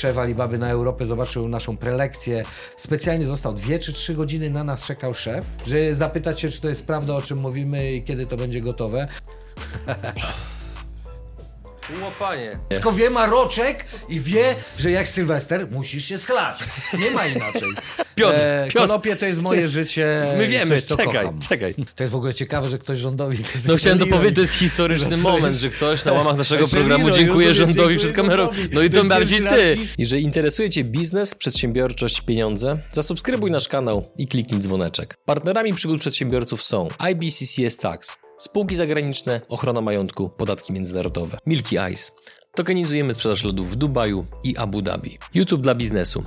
Szef Alibaby na Europę zobaczył naszą prelekcję. Specjalnie został dwie czy trzy godziny na nas czekał szef, żeby zapytać się, czy to jest prawda, o czym mówimy i kiedy to będzie gotowe. Łopanie. Wszystko wie, ma roczek i wie, że jak Sylwester musisz się schlać. Nie ma inaczej. Piotr, E, Piotr. konopie to jest moje życie. My wiemy, coś, co czekaj, kocham. czekaj. To jest w ogóle ciekawe, że ktoś rządowi... To No chciałem dopowiedzieć, to jest historyczny moment, że ktoś na łamach naszego programu dziękuję rządowi przed kamerą. No i to bardziej ty. Jeżeli interesuje Cię biznes, przedsiębiorczość, pieniądze, zasubskrybuj nasz kanał i kliknij dzwoneczek. Partnerami przygód przedsiębiorców są IBCCS Tax, spółki zagraniczne, ochrona majątku, podatki międzynarodowe, Milky Ice. Tokenizujemy sprzedaż lodów w Dubaju i Abu Dhabi. YouTube dla biznesu.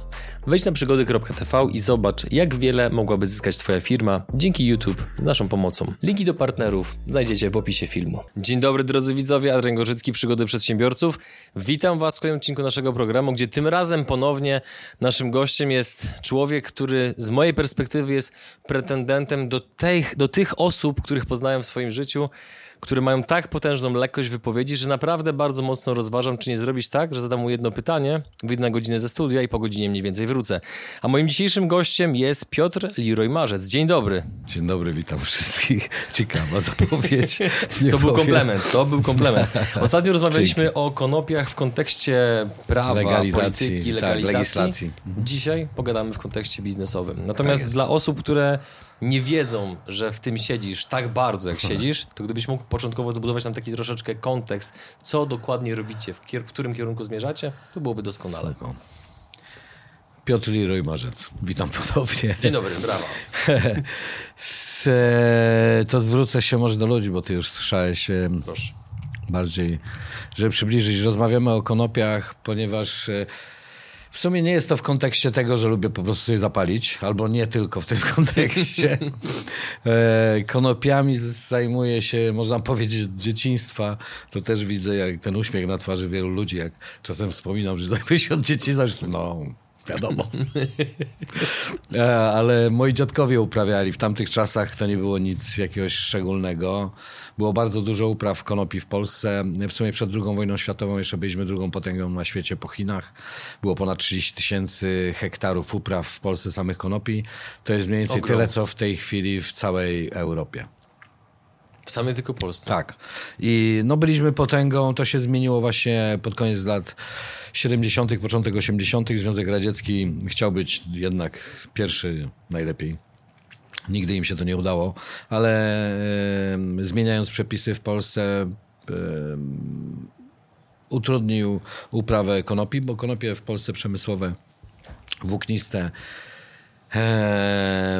Wejdź na przygody.tv i zobacz, jak wiele mogłaby zyskać Twoja firma dzięki YouTube z naszą pomocą. Linki do partnerów znajdziecie w opisie filmu. Dzień dobry drodzy widzowie, Adrian Gorzycki, Przygody Przedsiębiorców. Witam Was w kolejnym odcinku naszego programu, gdzie tym razem ponownie naszym gościem jest człowiek, który z mojej perspektywy jest pretendentem do tych, do tych osób, których poznałem w swoim życiu, które mają tak potężną lekkość wypowiedzi, że naprawdę bardzo mocno rozważam, czy nie zrobić tak, że zadam mu jedno pytanie, wyjdę na godzinę ze studia i po godzinie mniej więcej wrócę. A moim dzisiejszym gościem jest Piotr Leroy Marzec. Dzień dobry. Dzień dobry, witam wszystkich. Ciekawa zapowiedź. Nie To był powiem. komplement, to był komplement. Ostatnio rozmawialiśmy o konopiach w kontekście prawa, Legalizacji, polityki, tak, legalizacji. legislacji. Dzisiaj pogadamy w kontekście biznesowym. Natomiast jest. dla osób, które nie wiedzą, że w tym siedzisz tak bardzo, jak siedzisz, to gdybyś mógł początkowo zbudować nam taki troszeczkę kontekst, co dokładnie robicie, w, w którym kierunku zmierzacie, to byłoby doskonale. Spoko. Piotr Leroy Marzec. Witam ponownie. Dzień dobry, brawa. E, to zwrócę się może do ludzi, bo ty już słyszałeś Proszę. bardziej, żeby przybliżyć. Rozmawiamy o konopiach, ponieważ e, w sumie nie jest to w kontekście tego, że lubię po prostu sobie zapalić, albo nie tylko w tym kontekście. E, konopiami zajmuję się, można powiedzieć, od dzieciństwa. To też widzę, jak ten uśmiech na twarzy wielu ludzi, jak czasem wspominam, że zajmuję się od dzieciństwa, no, wiadomo. E, Ale moi dziadkowie uprawiali. W tamtych czasach to nie było nic jakiegoś szczególnego. Było bardzo dużo upraw konopi w Polsce. W sumie przed II wojną światową jeszcze byliśmy drugą potęgą na świecie po Chinach. Było ponad 30 tysięcy hektarów upraw w Polsce samych konopi. To jest mniej więcej Ogrom. tyle, co w tej chwili w całej Europie. W samej tylko Polsce. Tak. I no byliśmy potęgą, to się zmieniło właśnie pod koniec lat 70., początek 80. Związek Radziecki chciał być jednak pierwszy najlepiej. Nigdy im się to nie udało, ale e, zmieniając przepisy w Polsce e, utrudnił uprawę konopi, bo konopie w Polsce przemysłowe, włókniste,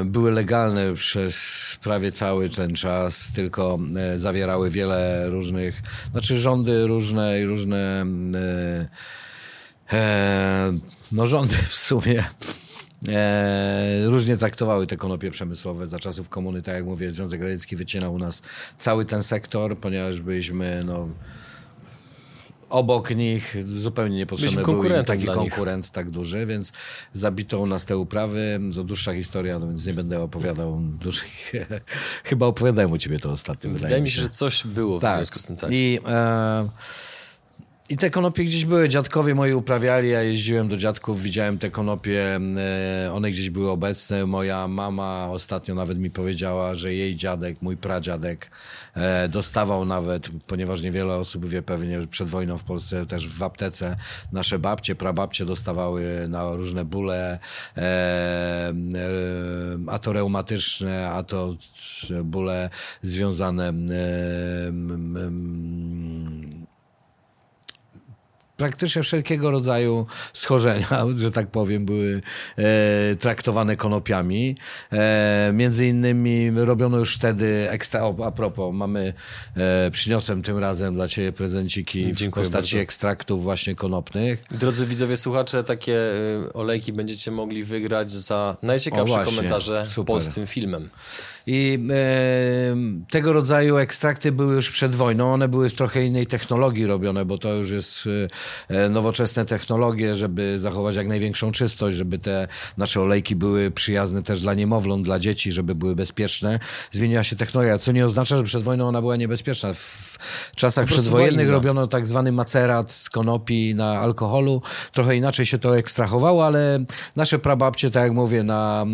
były legalne przez prawie cały ten czas, tylko e, zawierały wiele różnych, znaczy rządy różne i różne e, e, no rządy w sumie e, różnie traktowały te konopie przemysłowe za czasów komuny. Tak jak mówię, Związek Radziecki wycinał u nas cały ten sektor, ponieważ byliśmy no, obok nich zupełnie niepotrzebny był im taki dla nich. konkurent tak duży, więc zabito nas te uprawy. To dłuższa historia, no więc nie będę opowiadał dłuższych. Chyba opowiadałem u ciebie to ostatnio. Wydaje mi się, że coś było w Tak. związku z tym. Tak. I, e, I te konopie gdzieś były, dziadkowie moi uprawiali, ja jeździłem do dziadków, widziałem te konopie, e, one gdzieś były obecne. Moja mama ostatnio nawet mi powiedziała, że jej dziadek, mój pradziadek e, dostawał nawet, ponieważ niewiele osób wie pewnie, przed wojną w Polsce też w aptece nasze babcie, prababcie dostawały na różne bóle, e, a to reumatyczne, a to bóle związane praktycznie wszelkiego rodzaju schorzenia, że tak powiem, były e, traktowane konopiami. E, między innymi robiono już wtedy ekstra, o, a propos, mamy, e, przyniosłem tym razem dla ciebie prezenciki w Dziękuję postaci bardzo. ekstraktów właśnie konopnych. Drodzy widzowie, słuchacze, takie y, olejki będziecie mogli wygrać za najciekawsze O, komentarze Super. pod tym filmem. I e, tego rodzaju ekstrakty były już przed wojną. One były w trochę innej technologii robione, bo to już jest e, nowoczesne technologie, żeby zachować jak największą czystość, żeby te nasze olejki były przyjazne też dla niemowląt, dla dzieci, żeby były bezpieczne. Zmieniła się technologia, co nie oznacza, że przed wojną ona była niebezpieczna. W czasach przedwojennych robiono tak zwany macerat z konopi na alkoholu. Trochę inaczej się to ekstrahowało, ale nasze prababcie, tak jak mówię, na,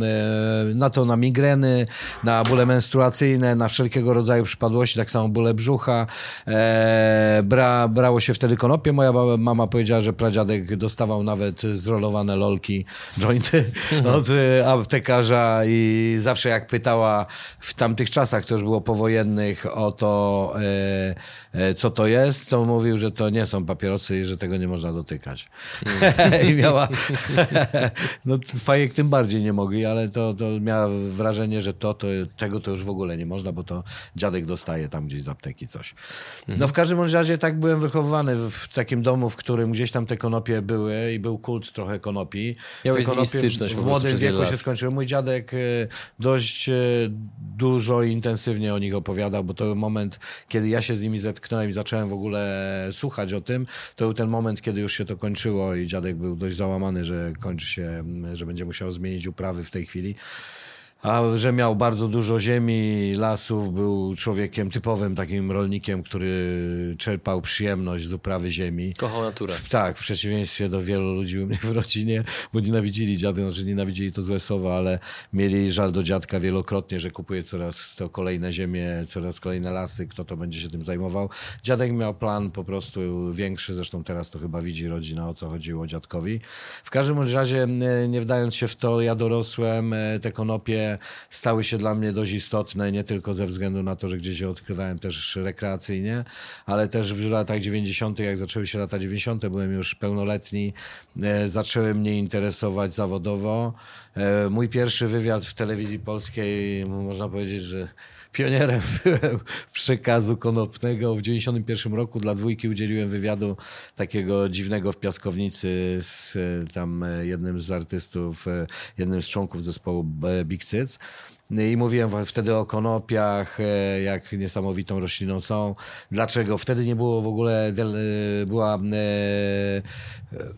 e, na to na migreny, na bóle menstruacyjne, na wszelkiego rodzaju przypadłości, tak samo bóle brzucha. E, bra, brało się wtedy konopie. Moja mama powiedziała, że pradziadek dostawał nawet zrolowane lolki, jointy od e, aptekarza i zawsze jak pytała w tamtych czasach, to już było powojennych, o to, e, e, co to jest, to mówił, że to nie są papierosy i że tego nie można dotykać. Mm. I miała, no fajek tym bardziej nie mogli, ale to, to miała wrażenie, że to, to, tego to już w ogóle nie można, bo to dziadek dostaje tam gdzieś z apteki coś. No w każdym razie tak byłem wychowywany w takim domu, w którym gdzieś tam te konopie były i był kult trochę konopi. Miałeś styczność w młodym wieku się skończyły. Mój dziadek e, dość e, dużo i intensywnie o nich opowiadał, bo to był moment, kiedy ja się z nimi zetknąłem i zacząłem w ogóle słuchać o tym. To był ten moment, kiedy już się to kończyło i dziadek był dość załamany, że kończy się, że będzie musiał zmienić uprawy w tej chwili. A że miał bardzo dużo ziemi, lasów, był człowiekiem typowym takim rolnikiem, który czerpał przyjemność z uprawy ziemi. Kochał naturę. Tak, w przeciwieństwie do wielu ludzi u mnie w rodzinie, bo nienawidzili dziadka, znaczy nienawidzili to złe słowa, ale mieli żal do dziadka wielokrotnie, że kupuje coraz to kolejne ziemie, coraz kolejne lasy, kto to będzie się tym zajmował. Dziadek miał plan po prostu większy, zresztą teraz to chyba widzi rodzina, o co chodziło dziadkowi. W każdym razie, nie wdając się w to, ja dorosłem, e, te konopie stały się dla mnie dość istotne, nie tylko ze względu na to, że gdzieś je odkrywałem też rekreacyjnie, ale też w latach 90., jak zaczęły się lata 90., byłem już pełnoletni, e, zaczęły mnie interesować zawodowo. E, mój pierwszy wywiad w telewizji polskiej, można powiedzieć, że pionierem byłem przekazu konopnego. W 91 roku dla dwójki udzieliłem wywiadu takiego dziwnego w piaskownicy z tam jednym z artystów, jednym z członków zespołu Big Cyc. I mówiłem wtedy o konopiach, e, jak niesamowitą rośliną są. Dlaczego? Wtedy nie było w ogóle, e, była e,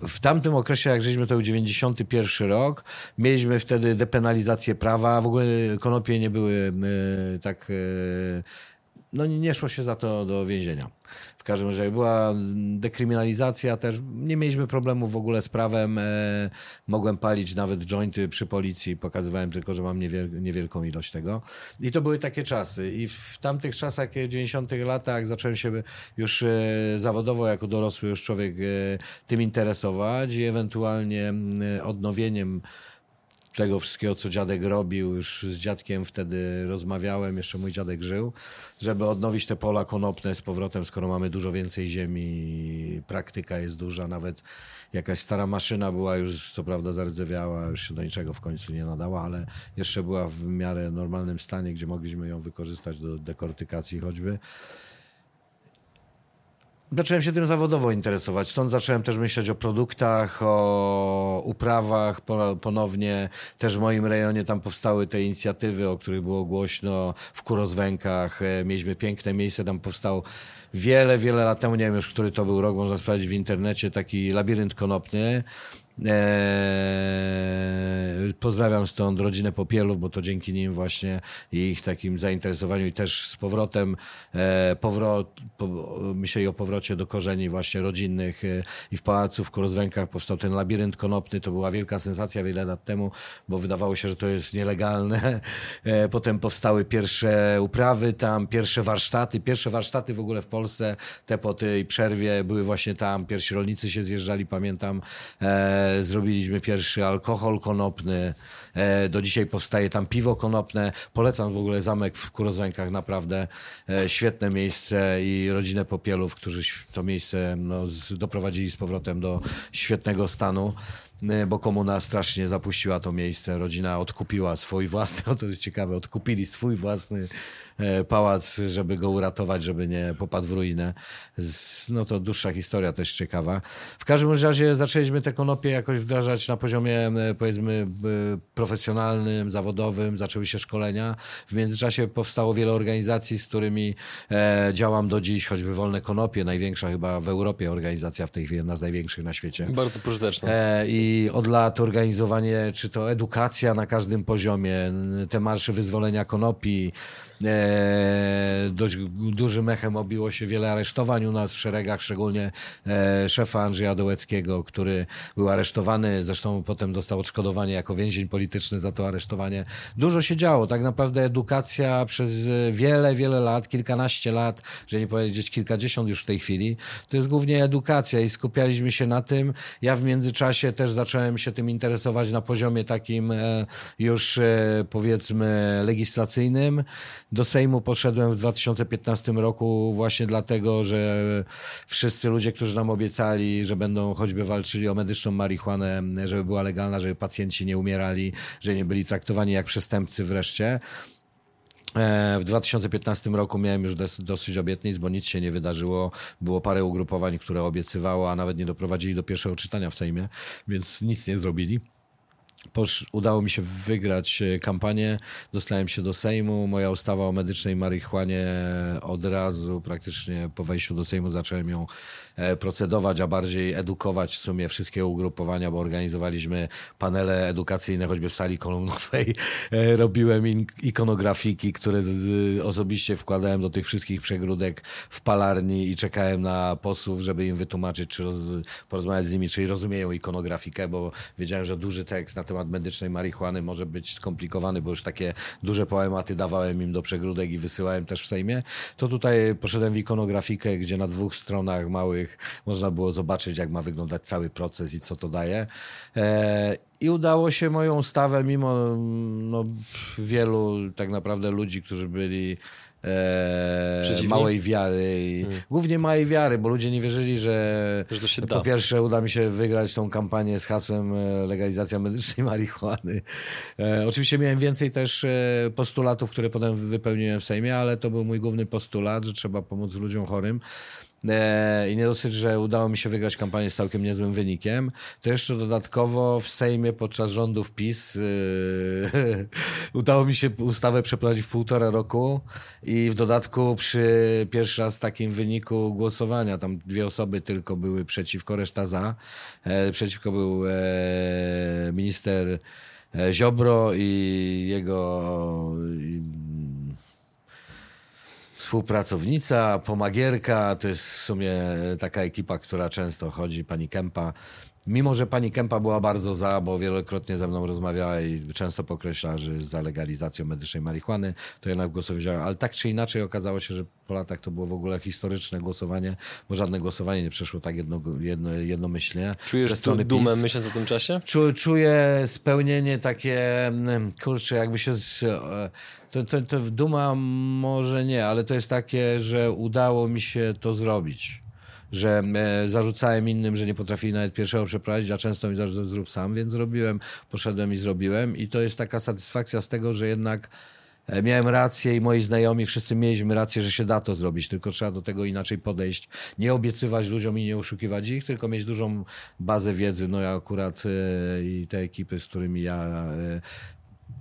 w tamtym okresie, jak żeśmy to był 91 rok, mieliśmy wtedy depenalizację prawa, w ogóle konopie nie były tak, no nie szło się za to do więzienia. W każdym razie była dekryminalizacja też. Nie mieliśmy problemu w ogóle z prawem. E, mogłem palić nawet jointy przy policji. Pokazywałem tylko, że mam niewiel niewielką ilość tego. I to były takie czasy. I w tamtych czasach, w 90 latach, zacząłem się już e, zawodowo, jako dorosły już człowiek, e, tym interesować i ewentualnie odnowieniem tego wszystkiego, co dziadek robił, już z dziadkiem wtedy rozmawiałem, jeszcze mój dziadek żył, żeby odnowić te pola konopne z powrotem, skoro mamy dużo więcej ziemi, praktyka jest duża, nawet jakaś stara maszyna była już, co prawda zardzewiała, już się do niczego w końcu nie nadała, ale jeszcze była w miarę normalnym stanie, gdzie mogliśmy ją wykorzystać do dekortykacji choćby zacząłem się tym zawodowo interesować. Stąd zacząłem też myśleć o produktach, o uprawach ponownie. Też w moim rejonie tam powstały te inicjatywy, o których było głośno w Kurozwękach. E, mieliśmy piękne miejsce, tam powstał wiele, wiele lat temu, nie wiem już, który to był rok, można sprawdzić w internecie, taki labirynt konopny. Eee, pozdrawiam stąd rodzinę Popielów, bo to dzięki nim właśnie i ich takim zainteresowaniu i też z powrotem e, powrot, po, myśleli o powrocie do korzeni właśnie rodzinnych e, i w Pałacu w Korozwękach powstał ten labirynt konopny. To była wielka sensacja wiele lat temu, bo wydawało się, że to jest nielegalne. E, potem powstały pierwsze uprawy tam, pierwsze warsztaty. Pierwsze warsztaty w ogóle w Polsce, te po tej przerwie były właśnie tam. Pierwsi rolnicy się zjeżdżali, pamiętam. E, zrobiliśmy pierwszy alkohol konopny, e, do dzisiaj powstaje tam piwo konopne. Polecam w ogóle zamek w Kurozwańkach, naprawdę e, świetne miejsce i rodzinę Popielów, którzy to miejsce no, doprowadzili z powrotem do świetnego stanu. e, bo komuna strasznie zapuściła to miejsce. Rodzina odkupiła swój własny, o to jest ciekawe, odkupili swój własny pałac, żeby go uratować, żeby nie popadł w ruinę. No to dłuższa historia też ciekawa. W każdym razie zaczęliśmy te konopie jakoś wdrażać na poziomie e, powiedzmy e, profesjonalnym, zawodowym, zaczęły się szkolenia. W międzyczasie powstało wiele organizacji, z którymi działam do dziś, choćby Wolne Konopie, największa chyba w Europie organizacja w tej chwili, jedna z największych na świecie. Bardzo pożyteczna. I od lat organizowanie, czy to edukacja na każdym poziomie, te marsze wyzwolenia konopi, E, dość dużym echem obiło się wiele aresztowań u nas w szeregach, szczególnie e, szefa Andrzeja Dołeckiego, który był aresztowany, zresztą potem dostał odszkodowanie jako więzień polityczny za to aresztowanie. Dużo się działo, tak naprawdę edukacja przez wiele, wiele lat, kilkanaście lat, że nie powiedzieć kilkadziesiąt już w tej chwili, to jest głównie edukacja i skupialiśmy się na tym. Ja w międzyczasie też zacząłem się tym interesować na poziomie takim e, już powiedzmy legislacyjnym. Do poszedłem w 2015 roku właśnie dlatego, że wszyscy ludzie, którzy nam obiecali, że będą choćby walczyli o medyczną marihuanę, żeby była legalna, żeby pacjenci nie umierali, że nie byli traktowani jak przestępcy wreszcie. E, w 2015 roku miałem już dosyć obietnic, bo nic się nie wydarzyło. Było parę ugrupowań, które obiecywało, a nawet nie doprowadzili do pierwszego czytania w Sejmie, więc nic nie zrobili. Udało mi się wygrać e, kampanię, dostałem się do Sejmu. Moja ustawa o medycznej marihuanie od razu, praktycznie po wejściu do Sejmu, zacząłem ją procedować, a bardziej edukować w sumie wszystkie ugrupowania, bo organizowaliśmy panele edukacyjne, choćby w sali kolumnowej. E, robiłem ikonografiki, które osobiście wkładałem do tych wszystkich przegródek w palarni i czekałem na posłów, żeby im wytłumaczyć, czy roz, porozmawiać z nimi, czy rozumieją ikonografikę, bo wiedziałem, że duży tekst na temat medycznej marihuany może być skomplikowany, bo już takie duże poematy dawałem im do przegródek i wysyłałem też w Sejmie, to tutaj poszedłem w ikonografikę, gdzie na dwóch stronach małych można było zobaczyć, jak ma wyglądać cały proces i co to daje. E, I udało się moją ustawę, mimo no, wielu tak naprawdę ludzi, którzy byli e, małej wiary. Hmm. Głównie małej wiary, bo ludzie nie wierzyli, że, że po pierwsze uda mi się wygrać tą kampanię z hasłem e, legalizacja medycznej marihuany. E, oczywiście miałem więcej też postulatów, które potem wypełniłem w Sejmie, ale to był mój główny postulat, że trzeba pomóc ludziom chorym. E, I nie dosyć, że udało mi się wygrać kampanię z całkiem niezłym wynikiem, to jeszcze dodatkowo w Sejmie podczas rządów PiS yy, udało mi się ustawę przeprowadzić w półtora roku i w dodatku przy pierwszy raz takim wyniku głosowania, tam dwie osoby tylko były przeciwko, reszta za. E, przeciwko był e, minister Ziobro i jego współpracownica, pomagierka, to jest w sumie taka ekipa, która często chodzi, pani Kępa. Mimo, że pani Kępa była bardzo za, bo wielokrotnie ze mną rozmawiała i często pokreśla, że jest za legalizacją medycznej marihuany, to jednak głosowałem. Ale tak czy inaczej okazało się, że po latach to było w ogóle historyczne głosowanie, bo żadne głosowanie nie przeszło tak jedno, jedno, jednomyślnie. Czujesz tu dumę PiS. myśląc o tym czasie? Czu, czuję spełnienie takie, mm, kurczę, jakby się z, to, to, to duma może nie, ale to jest takie, że udało mi się to zrobić. Że e, zarzucałem innym, że nie potrafili nawet pierwszego przeprowadzić, a często mi zarzucał zrób sam, więc zrobiłem, poszedłem i zrobiłem. I to jest taka satysfakcja z tego, że jednak e, miałem rację i moi znajomi, wszyscy mieliśmy rację, że się da to zrobić, tylko trzeba do tego inaczej podejść. Nie obiecywać ludziom i nie oszukiwać ich, tylko mieć dużą bazę wiedzy. No ja akurat e, i te ekipy, z którymi ja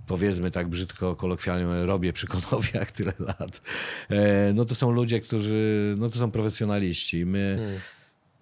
powiedzmy tak brzydko, kolokwialnie robię przy konopiach tyle lat, e, no to są ludzie, którzy, no to są profesjonaliści. My... Hmm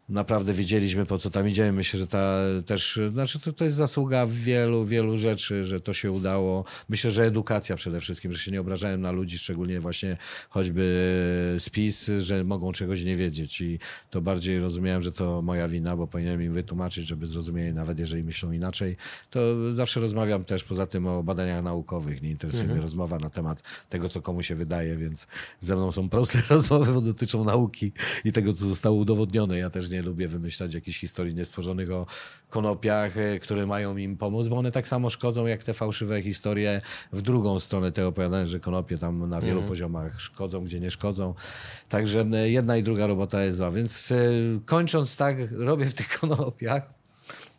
naprawdę wiedzieliśmy, po co tam idziemy. Myślę, że ta też, znaczy to, to jest zasługa wielu, wielu rzeczy, że to się udało. Myślę, że edukacja przede wszystkim, że się nie obrażałem na ludzi, szczególnie właśnie choćby spis, że mogą czegoś nie wiedzieć i to bardziej rozumiałem, że to moja wina, bo powinienem im wytłumaczyć, żeby zrozumieli, nawet jeżeli myślą inaczej. To zawsze rozmawiam też poza tym o badaniach naukowych. Nie interesuje mhm. mnie rozmowa na temat tego, co komu się wydaje, więc ze mną są proste rozmowy, bo dotyczą nauki i tego, co zostało udowodnione. Ja też nie nie lubię wymyślać jakichś historii niestworzonych o konopiach, e, które mają im pomóc, bo one tak samo szkodzą jak te fałszywe historie w drugą stronę te opowiadania, że konopie tam na wielu mm. poziomach szkodzą, gdzie nie szkodzą. Także e, jedna i druga robota jest zła. Więc e, kończąc tak, robię w tych konopiach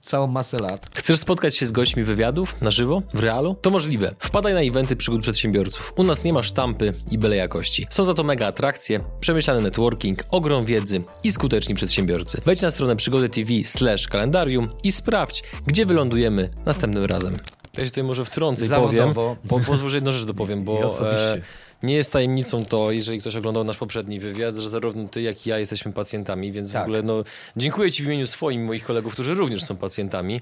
całą masę lat. Chcesz spotkać się z gośćmi wywiadów na żywo, w realu? To możliwe. Wpadaj na eventy przygód przedsiębiorców. U nas nie ma sztampy i byle jakości. Są za to mega atrakcje, przemyślany networking, ogrom wiedzy i skuteczni przedsiębiorcy. Wejdź na stronę przygody TV slash kalendarium i sprawdź, gdzie wylądujemy następnym razem. Ja się tutaj może wtrącę i powiem, po, pozwól, że jedną rzecz dopowiem, bo e, nie jest tajemnicą to, jeżeli ktoś oglądał nasz poprzedni wywiad, że zarówno ty, jak i ja jesteśmy pacjentami, więc tak. w ogóle no, dziękuję ci w imieniu swoim moich kolegów, którzy również są pacjentami.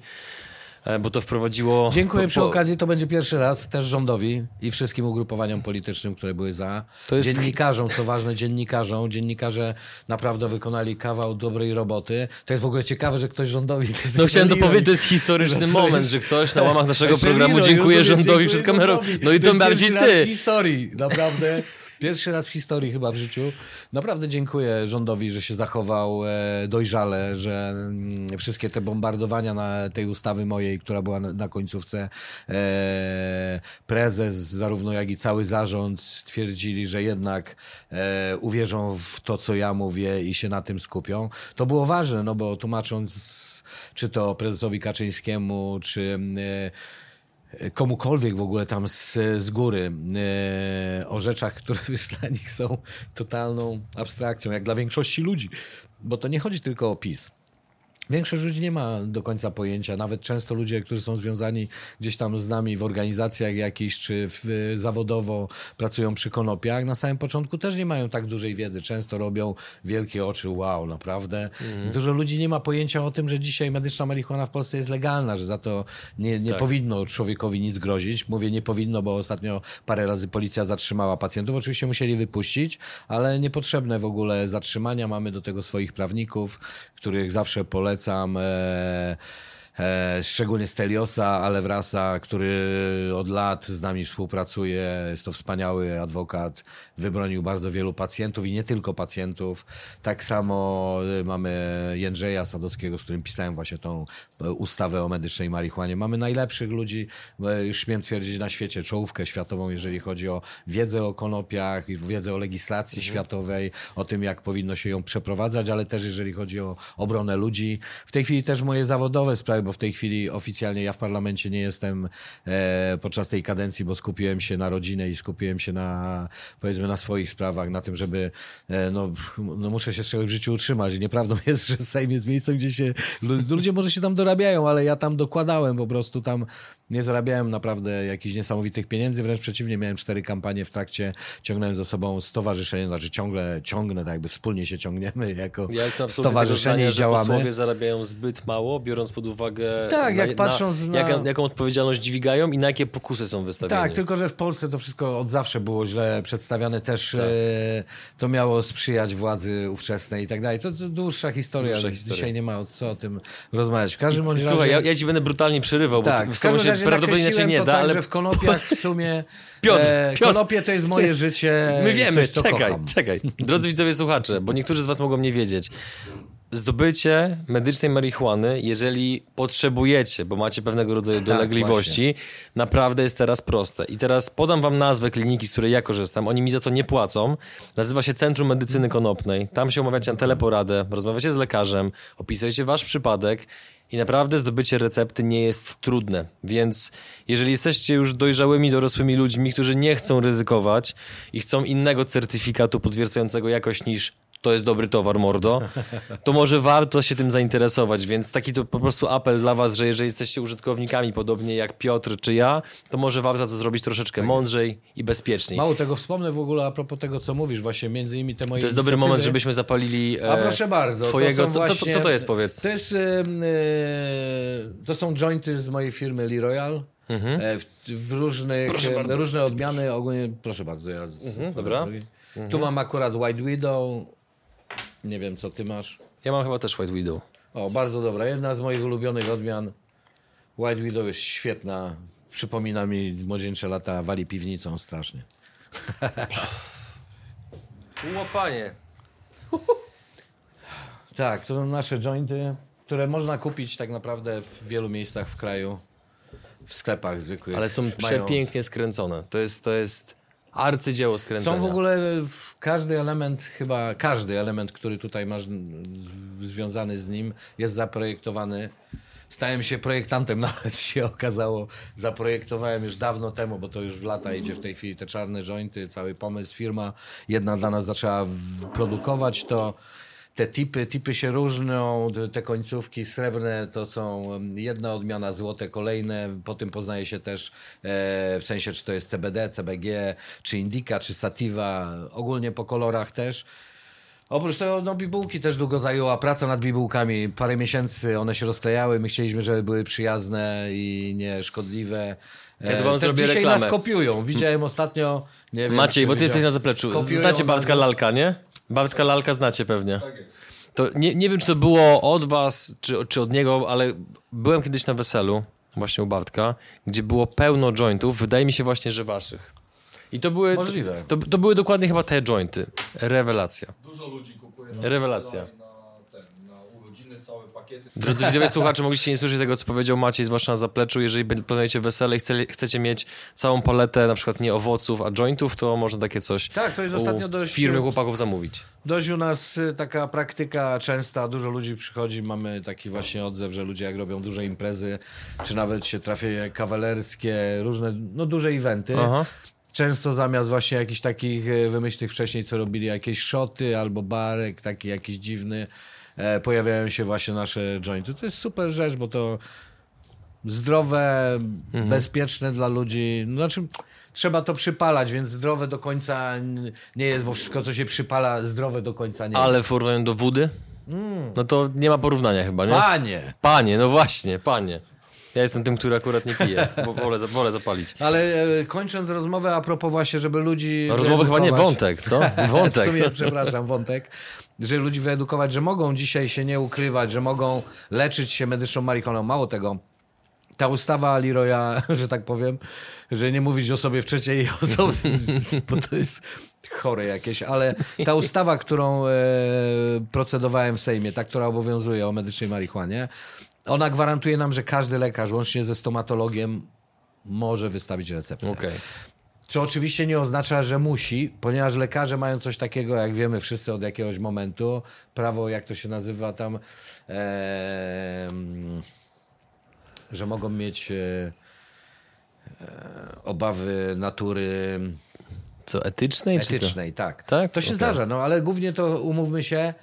E, bo to wprowadziło... Dziękuję po, przy okazji, to będzie pierwszy raz też rządowi i wszystkim ugrupowaniom politycznym, które były za. To jest... Dziennikarzom, co ważne, dziennikarzom. Dziennikarze naprawdę wykonali kawał dobrej roboty. To jest w ogóle ciekawe, że ktoś rządowi... No chciałem dopowiedzieć, to jest historyczny moment, że ktoś na łamach naszego programu dziękuję rządowi przed kamerą. No i to, bardziej ty. historii, naprawdę. Pierwszy raz w historii chyba w życiu. Naprawdę dziękuję rządowi, że się zachował e, dojrzale, że mm, wszystkie te bombardowania na tej ustawy mojej, która była na, końcówce, e, prezes zarówno jak i cały zarząd stwierdzili, że jednak e, uwierzą w to, co ja mówię i się na tym skupią. To było ważne, no bo tłumacząc czy to prezesowi Kaczyńskiemu, czy komukolwiek w ogóle tam z, z góry e, o rzeczach, które dla nich są totalną abstrakcją, jak dla większości ludzi. Bo to nie chodzi tylko o PiS. Większość ludzi nie ma do końca pojęcia, nawet często ludzie, którzy są związani gdzieś tam z nami w organizacjach jakichś, czy w, zawodowo pracują przy konopiach, na samym początku też nie mają tak dużej wiedzy. Często robią wielkie oczy, wow, naprawdę. Mm. Dużo ludzi nie ma pojęcia o tym, że dzisiaj medyczna marihuana w Polsce jest legalna, że za to nie, nie tak. powinno człowiekowi nic grozić. Mówię nie powinno, bo ostatnio parę razy policja zatrzymała pacjentów. Oczywiście musieli wypuścić, ale niepotrzebne w ogóle zatrzymania. Mamy do tego swoich prawników, których zawsze polecam. E, E, szczególnie Steliosa Alewrasa, który od lat z nami współpracuje. Jest to wspaniały adwokat, wybronił bardzo wielu pacjentów i nie tylko pacjentów. Tak samo e, mamy Jędrzeja Sadowskiego, z którym pisałem właśnie tą e, ustawę o medycznej marihuanie. Mamy najlepszych ludzi, już śmiem twierdzić, na świecie, czołówkę światową, jeżeli chodzi o wiedzę o konopiach, wiedzę o legislacji mhm. światowej, o tym, jak powinno się ją przeprowadzać, ale też jeżeli chodzi o obronę ludzi. W tej chwili też moje zawodowe sprawy, bo w tej chwili oficjalnie ja w parlamencie nie jestem e, podczas tej kadencji, bo skupiłem się na rodzinę i skupiłem się na, powiedzmy, na swoich sprawach, na tym, żeby, e, no, no muszę się z czegoś w życiu utrzymać. Nieprawdą jest, że Sejm jest miejscem, gdzie się, ludzie może się tam dorabiają, ale ja tam dokładałem po prostu tam nie zarabiałem naprawdę jakichś niesamowitych pieniędzy, wręcz przeciwnie, miałem cztery kampanie w trakcie, ciągnąłem za sobą stowarzyszenie, znaczy ciągle ciągnę, tak jakby wspólnie się ciągniemy jako ja stowarzyszenie i działamy. Że posłowie zarabiają zbyt mało, biorąc pod uwagę tak, jak na, patrząc na, na... Jak, jaką odpowiedzialność dźwigają i na jakie pokusy są wystawieni. Tak, tylko że w Polsce to wszystko od zawsze było źle przedstawiane, też tak. e, to miało sprzyjać władzy ówczesnej i tak dalej. To, to dłuższa historia, dłuższa historia. dzisiaj nie ma o co o tym rozmawiać. W każdym razie... Słuchaj, ja, ja ci będę brutalnie przerywał, tak, bo w każdym razie prawdopodobnie inaczej nie da, ale... że w konopiach w sumie... Piotr, e, Piotr, konopie to jest moje życie. My wiemy, coś, czekaj, kocham. czekaj. Drodzy widzowie słuchacze, bo niektórzy z was mogą nie wiedzieć zdobycie medycznej marihuany, jeżeli potrzebujecie, bo macie pewnego rodzaju tak, dolegliwości, tak, naprawdę jest teraz proste. I teraz podam wam nazwę kliniki, z której ja korzystam. Oni mi za to nie płacą. Nazywa się Centrum Medycyny Konopnej. Tam się umawiacie na teleporadę, rozmawiacie z lekarzem, opisujecie wasz przypadek i naprawdę zdobycie recepty nie jest trudne. Więc jeżeli jesteście już dojrzałymi, dorosłymi ludźmi, którzy nie chcą ryzykować i chcą innego certyfikatu potwierdzającego jakość niż to jest dobry towar, mordo, to może warto się tym zainteresować, więc taki to po prostu apel dla was, że jeżeli jesteście użytkownikami, podobnie jak Piotr czy ja, to może warto to zrobić troszeczkę tak. mądrzej i bezpieczniej. Mało tego, wspomnę w ogóle a propos tego, co mówisz, właśnie między innymi te moje To jest dobry moment, żebyśmy zapalili e, A proszę bardzo. Twojego, to co, właśnie, co, co, to jest, powiedz? To jest, e, to są jointy z mojej firmy Lee Royal. Mhm. E, w, w, różnych, różne odmiany, ogólnie, proszę bardzo. Ja z, mhm, dobra. Mhm. Tu mam akurat White Widow, nie wiem, co ty masz. Ja mam chyba też White Widow. O, bardzo dobra. Jedna z moich ulubionych odmian. White Widow jest świetna. Przypomina mi młodzieńcze lata, wali piwnicą strasznie. Łopanie. tak, to są nasze jointy, które można kupić tak naprawdę w wielu miejscach w kraju. W sklepach zwykłych. Ale są przepięknie skręcone. To jest, to jest arcydzieło skręcenia. Są w ogóle każdy element, chyba każdy element, który tutaj masz związany z nim, jest zaprojektowany stałem się projektantem, nawet się okazało. Zaprojektowałem już dawno temu, bo to już w lata idzie w tej chwili te czarne jointy, cały pomysł, firma jedna dla nas zaczęła produkować to te tipy, tipy się różnią, te końcówki srebrne to są jedna odmiana, złote kolejne, po tym poznaje się też e, w sensie, czy to jest CBD, CBG, czy Indica, czy Sativa, ogólnie po kolorach też. Oprócz tego, no bibułki też długo zajęła praca nad bibułkami. Parę miesięcy one się rozklejały. My chcieliśmy, żeby były przyjazne i nieszkodliwe. Ja to wam zrobię dzisiaj reklamę. nas kopiują. Widziałem ostatnio, nie wiem. Maciej, bo ty jesteś na zapleczu. Kopiują znacie Bartka Lalka, nie? Bartka Lalka znacie pewnie. Tak. To nie, nie wiem, czy to było od was, czy, czy od niego, ale byłem kiedyś na weselu, właśnie u Bartka, gdzie było pełno jointów. Wydaje mi się właśnie, że waszych. I to były. Możliwe. To, to były dokładnie chyba te jointy. Rewelacja. Dużo ludzi kupuje na Rewelacja. Na, ten, na urodziny całe pakiety. Drodzy widzowie, słuchacze, mogliście nie słyszeć tego, co powiedział Maciej, zwłaszcza na zapleczu. Jeżeli planujecie wesele i chce, chcecie mieć całą paletę, na przykład nie owoców, a jointów, to można takie coś tak, to jest ostatnio dość, firmy chłopaków zamówić. Dość u nas y, taka praktyka częsta, dużo ludzi przychodzi, mamy taki właśnie odzew, że ludzie jak robią duże imprezy, czy nawet się trafią kawalerskie, różne, no duże eventy, Aha często zamiast właśnie jakichś takich e, wymyślnych wcześniej, co robili jakieś szoty albo barek, taki jakiś dziwny, e, pojawiają się właśnie nasze jointy. To jest super rzecz, bo to zdrowe, mhm. bezpieczne dla ludzi. Znaczy, trzeba to przypalać, więc zdrowe do końca nie jest, bo wszystko, co się przypala, zdrowe do końca nie Ale jest. w porównaniu do wody? Mm. No to nie ma porównania chyba, nie? Panie! Panie, no właśnie, panie. Ja jestem tym, który akurat nie pije, bo wolę, wolę zapalić. Ale e, kończąc rozmowę a propos właśnie, żeby ludzi no, Rozmowę chyba nie, wątek, co? Wątek. w sumie, przepraszam, wątek. Żeby ludzi wyedukować, że mogą dzisiaj się nie ukrywać, że mogą leczyć się medyczną marihuaną. Mało tego, ta ustawa Leroya, że tak powiem, że nie mówić o sobie w trzeciej osobie, bo to jest chore jakieś, ale ta ustawa, którą e, procedowałem w Sejmie, ta, która obowiązuje o medycznej marihuanie, ona gwarantuje nam, że każdy lekarz, łącznie ze stomatologiem, może wystawić receptę. Okay. Co oczywiście nie oznacza, że musi, ponieważ lekarze mają coś takiego, jak wiemy wszyscy od jakiegoś momentu, prawo, jak to się nazywa tam, e, że mogą mieć e, obawy natury. Co, etycznej? Etycznej, tak. tak. To się okay. zdarza, no ale głównie to umówmy się,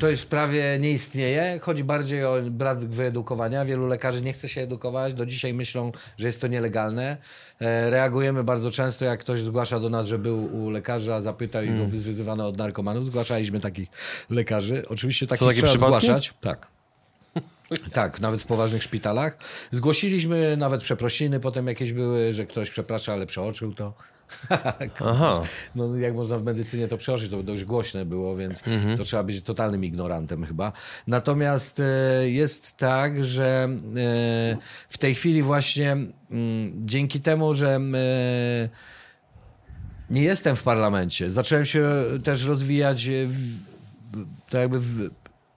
to już prawie nie istnieje. Chodzi bardziej o brak wyedukowania. Wielu lekarzy nie chce się edukować. Do dzisiaj myślą, że jest to nielegalne. E, reagujemy bardzo często, jak ktoś zgłasza do nas, że był u lekarza, zapytał i go hmm. wyzywano od narkomanów. Zgłaszaliśmy takich lekarzy. Oczywiście takich takie trzeba przypadki? zgłaszać. Tak. Tak, nawet w poważnych szpitalach. Zgłosiliśmy nawet przeprosiny, potem jakieś były, że ktoś przeprasza, ale przeoczył to. Aha. No jak można w medycynie to przeoczyć, to dość głośne było, więc mhm. to trzeba być totalnym ignorantem chyba. Natomiast e, jest tak, że e, w tej chwili właśnie mm, dzięki temu, że e, nie jestem w parlamencie, zacząłem się też rozwijać to jakby w,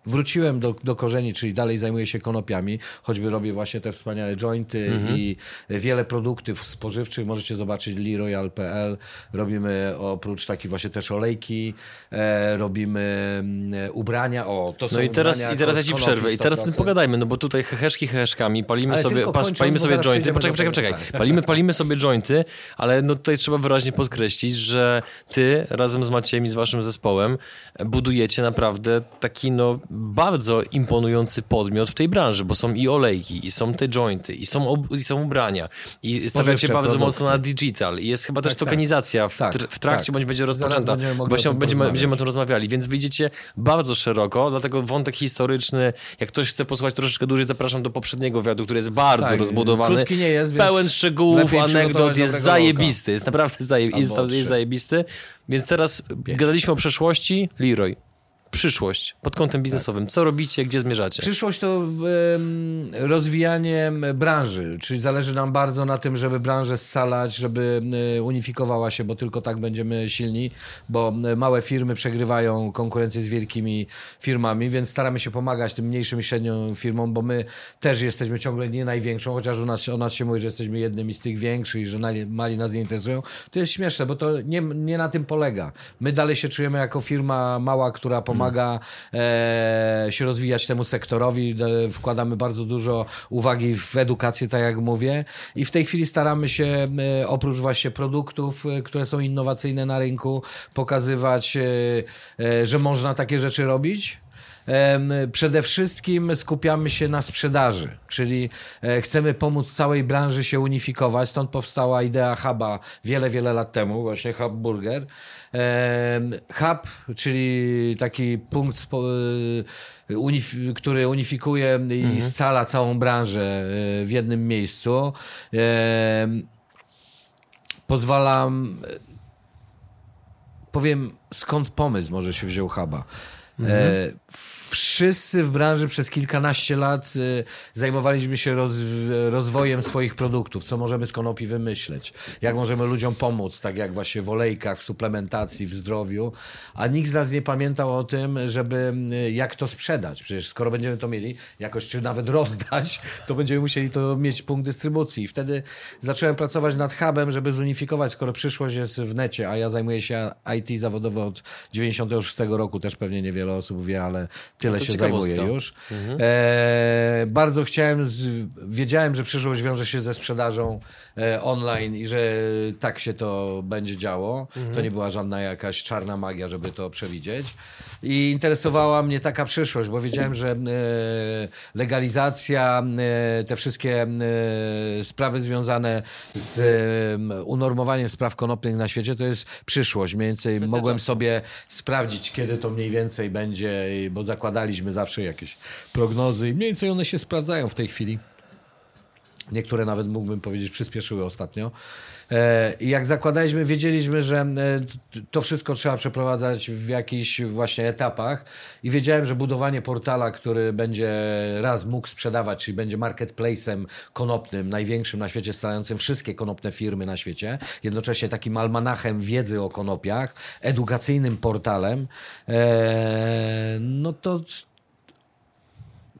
wróciłem do, do korzeni, czyli dalej zajmuję się konopiami, choćby robię właśnie te wspaniałe jointy mhm. i wiele produktów spożywczych. Możecie zobaczyć liroyal.pl. Robimy oprócz takich właśnie też olejki, e, robimy e, ubrania. O, to są no i teraz, i teraz ja ci przerwę. I teraz tym pogadajmy, no bo tutaj heheszki heheszkami, palimy ale sobie, pas, palimy sobie jointy. Poczekaj, poczekaj, poczekaj. Palimy, palimy sobie jointy, ale no tutaj trzeba wyraźnie podkreślić, że ty razem z Maciejem i z waszym zespołem budujecie naprawdę taki no bardzo imponujący podmiot w tej branży, bo są i olejki, i są te jointy, i są, i są ubrania, i stawiacie bardzo produkty. mocno na digital, i jest chyba też tak, tak. tokenizacja w, tak, tr w trakcie, tak. bądź będzie rozpoczęta. Właśnie będziemy, będziemy o tym rozmawiali, więc wyjdziecie bardzo szeroko, dlatego wątek historyczny, jak ktoś chce posłuchać troszeczkę dłużej, zapraszam do poprzedniego wywiadu, który jest bardzo tak, rozbudowany. Krótki nie jest, Pełen szczegółów, anegdot, jest zajebisty, jest naprawdę zaje jest, jest zajebisty. Więc teraz gadaliśmy o przeszłości, Leroy przyszłość pod kątem biznesowym? Co robicie, gdzie zmierzacie? Przyszłość to rozwijanie branży, czyli zależy nam bardzo na tym, żeby branżę scalać, żeby unifikowała się, bo tylko tak będziemy silni, bo małe firmy przegrywają konkurencję z wielkimi firmami, więc staramy się pomagać tym mniejszym i średnim firmom, bo my też jesteśmy ciągle nie największą, chociaż u nas, o nas się mówi, że jesteśmy jednymi z tych większych i że mali nas nie interesują. To jest śmieszne, bo to nie, nie na tym polega. My dalej się czujemy jako firma mała, która pomaga pomaga e, się rozwijać temu sektorowi. E, wkładamy bardzo dużo uwagi w edukację, tak jak mówię. I w tej chwili staramy się e, oprócz właśnie produktów, e, które są innowacyjne na rynku, pokazywać, e, e, że można takie rzeczy robić. Przede wszystkim skupiamy się na sprzedaży, czyli e, chcemy pomóc całej branży się unifikować. Stąd powstała idea huba wiele, wiele lat temu, właśnie Hub Burger. Hub, czyli taki punkt, e, który unifikuje i scala całą branżę e, w jednym miejscu. Pozwalam powiem skąd pomysł może się wziął Huba. E, wszyscy w branży przez kilkanaście lat e, zajmowaliśmy się roz, rozwojem swoich produktów, co możemy z konopi wymyśleć, jak możemy ludziom pomóc, tak jak właśnie w olejkach, w suplementacji, w zdrowiu, a nikt z nas nie pamiętał o tym, żeby e, jak to sprzedać. Przecież skoro będziemy to mieli jakoś, czy nawet rozdać, to będziemy musieli to mieć punkt dystrybucji. I wtedy zacząłem pracować nad hubem, żeby zunifikować, skoro przyszłość jest w necie, a ja zajmuję się IT zawodowo od 96 roku, też pewnie niewiele osób wie, ale tyle No to się zajmuję już. E, bardzo chciałem, z, wiedziałem, że przyszłość wiąże się ze sprzedażą e, online i że tak się to będzie działo. To nie była żadna jakaś czarna magia, żeby to przewidzieć. I interesowała mnie taka przyszłość, bo wiedziałem, że e, legalizacja, e, te wszystkie e, sprawy związane z e, unormowaniem spraw konopnych na świecie to jest przyszłość. Mniej więcej mogłem czasu. sobie sprawdzić, kiedy to mniej więcej będzie, bo zakładaliśmy zawsze jakieś prognozy i mniej więcej one się sprawdzają w tej chwili. Niektóre nawet mógłbym powiedzieć przyspieszyły ostatnio. E, jak zakładaliśmy, wiedzieliśmy, że e, to wszystko trzeba przeprowadzać w jakichś właśnie etapach i wiedziałem, że budowanie portala, który będzie raz mógł sprzedawać, czyli będzie marketplace'em konopnym, największym na świecie, stającym wszystkie konopne firmy na świecie, jednocześnie takim almanachem wiedzy o konopiach, edukacyjnym portalem, e, no to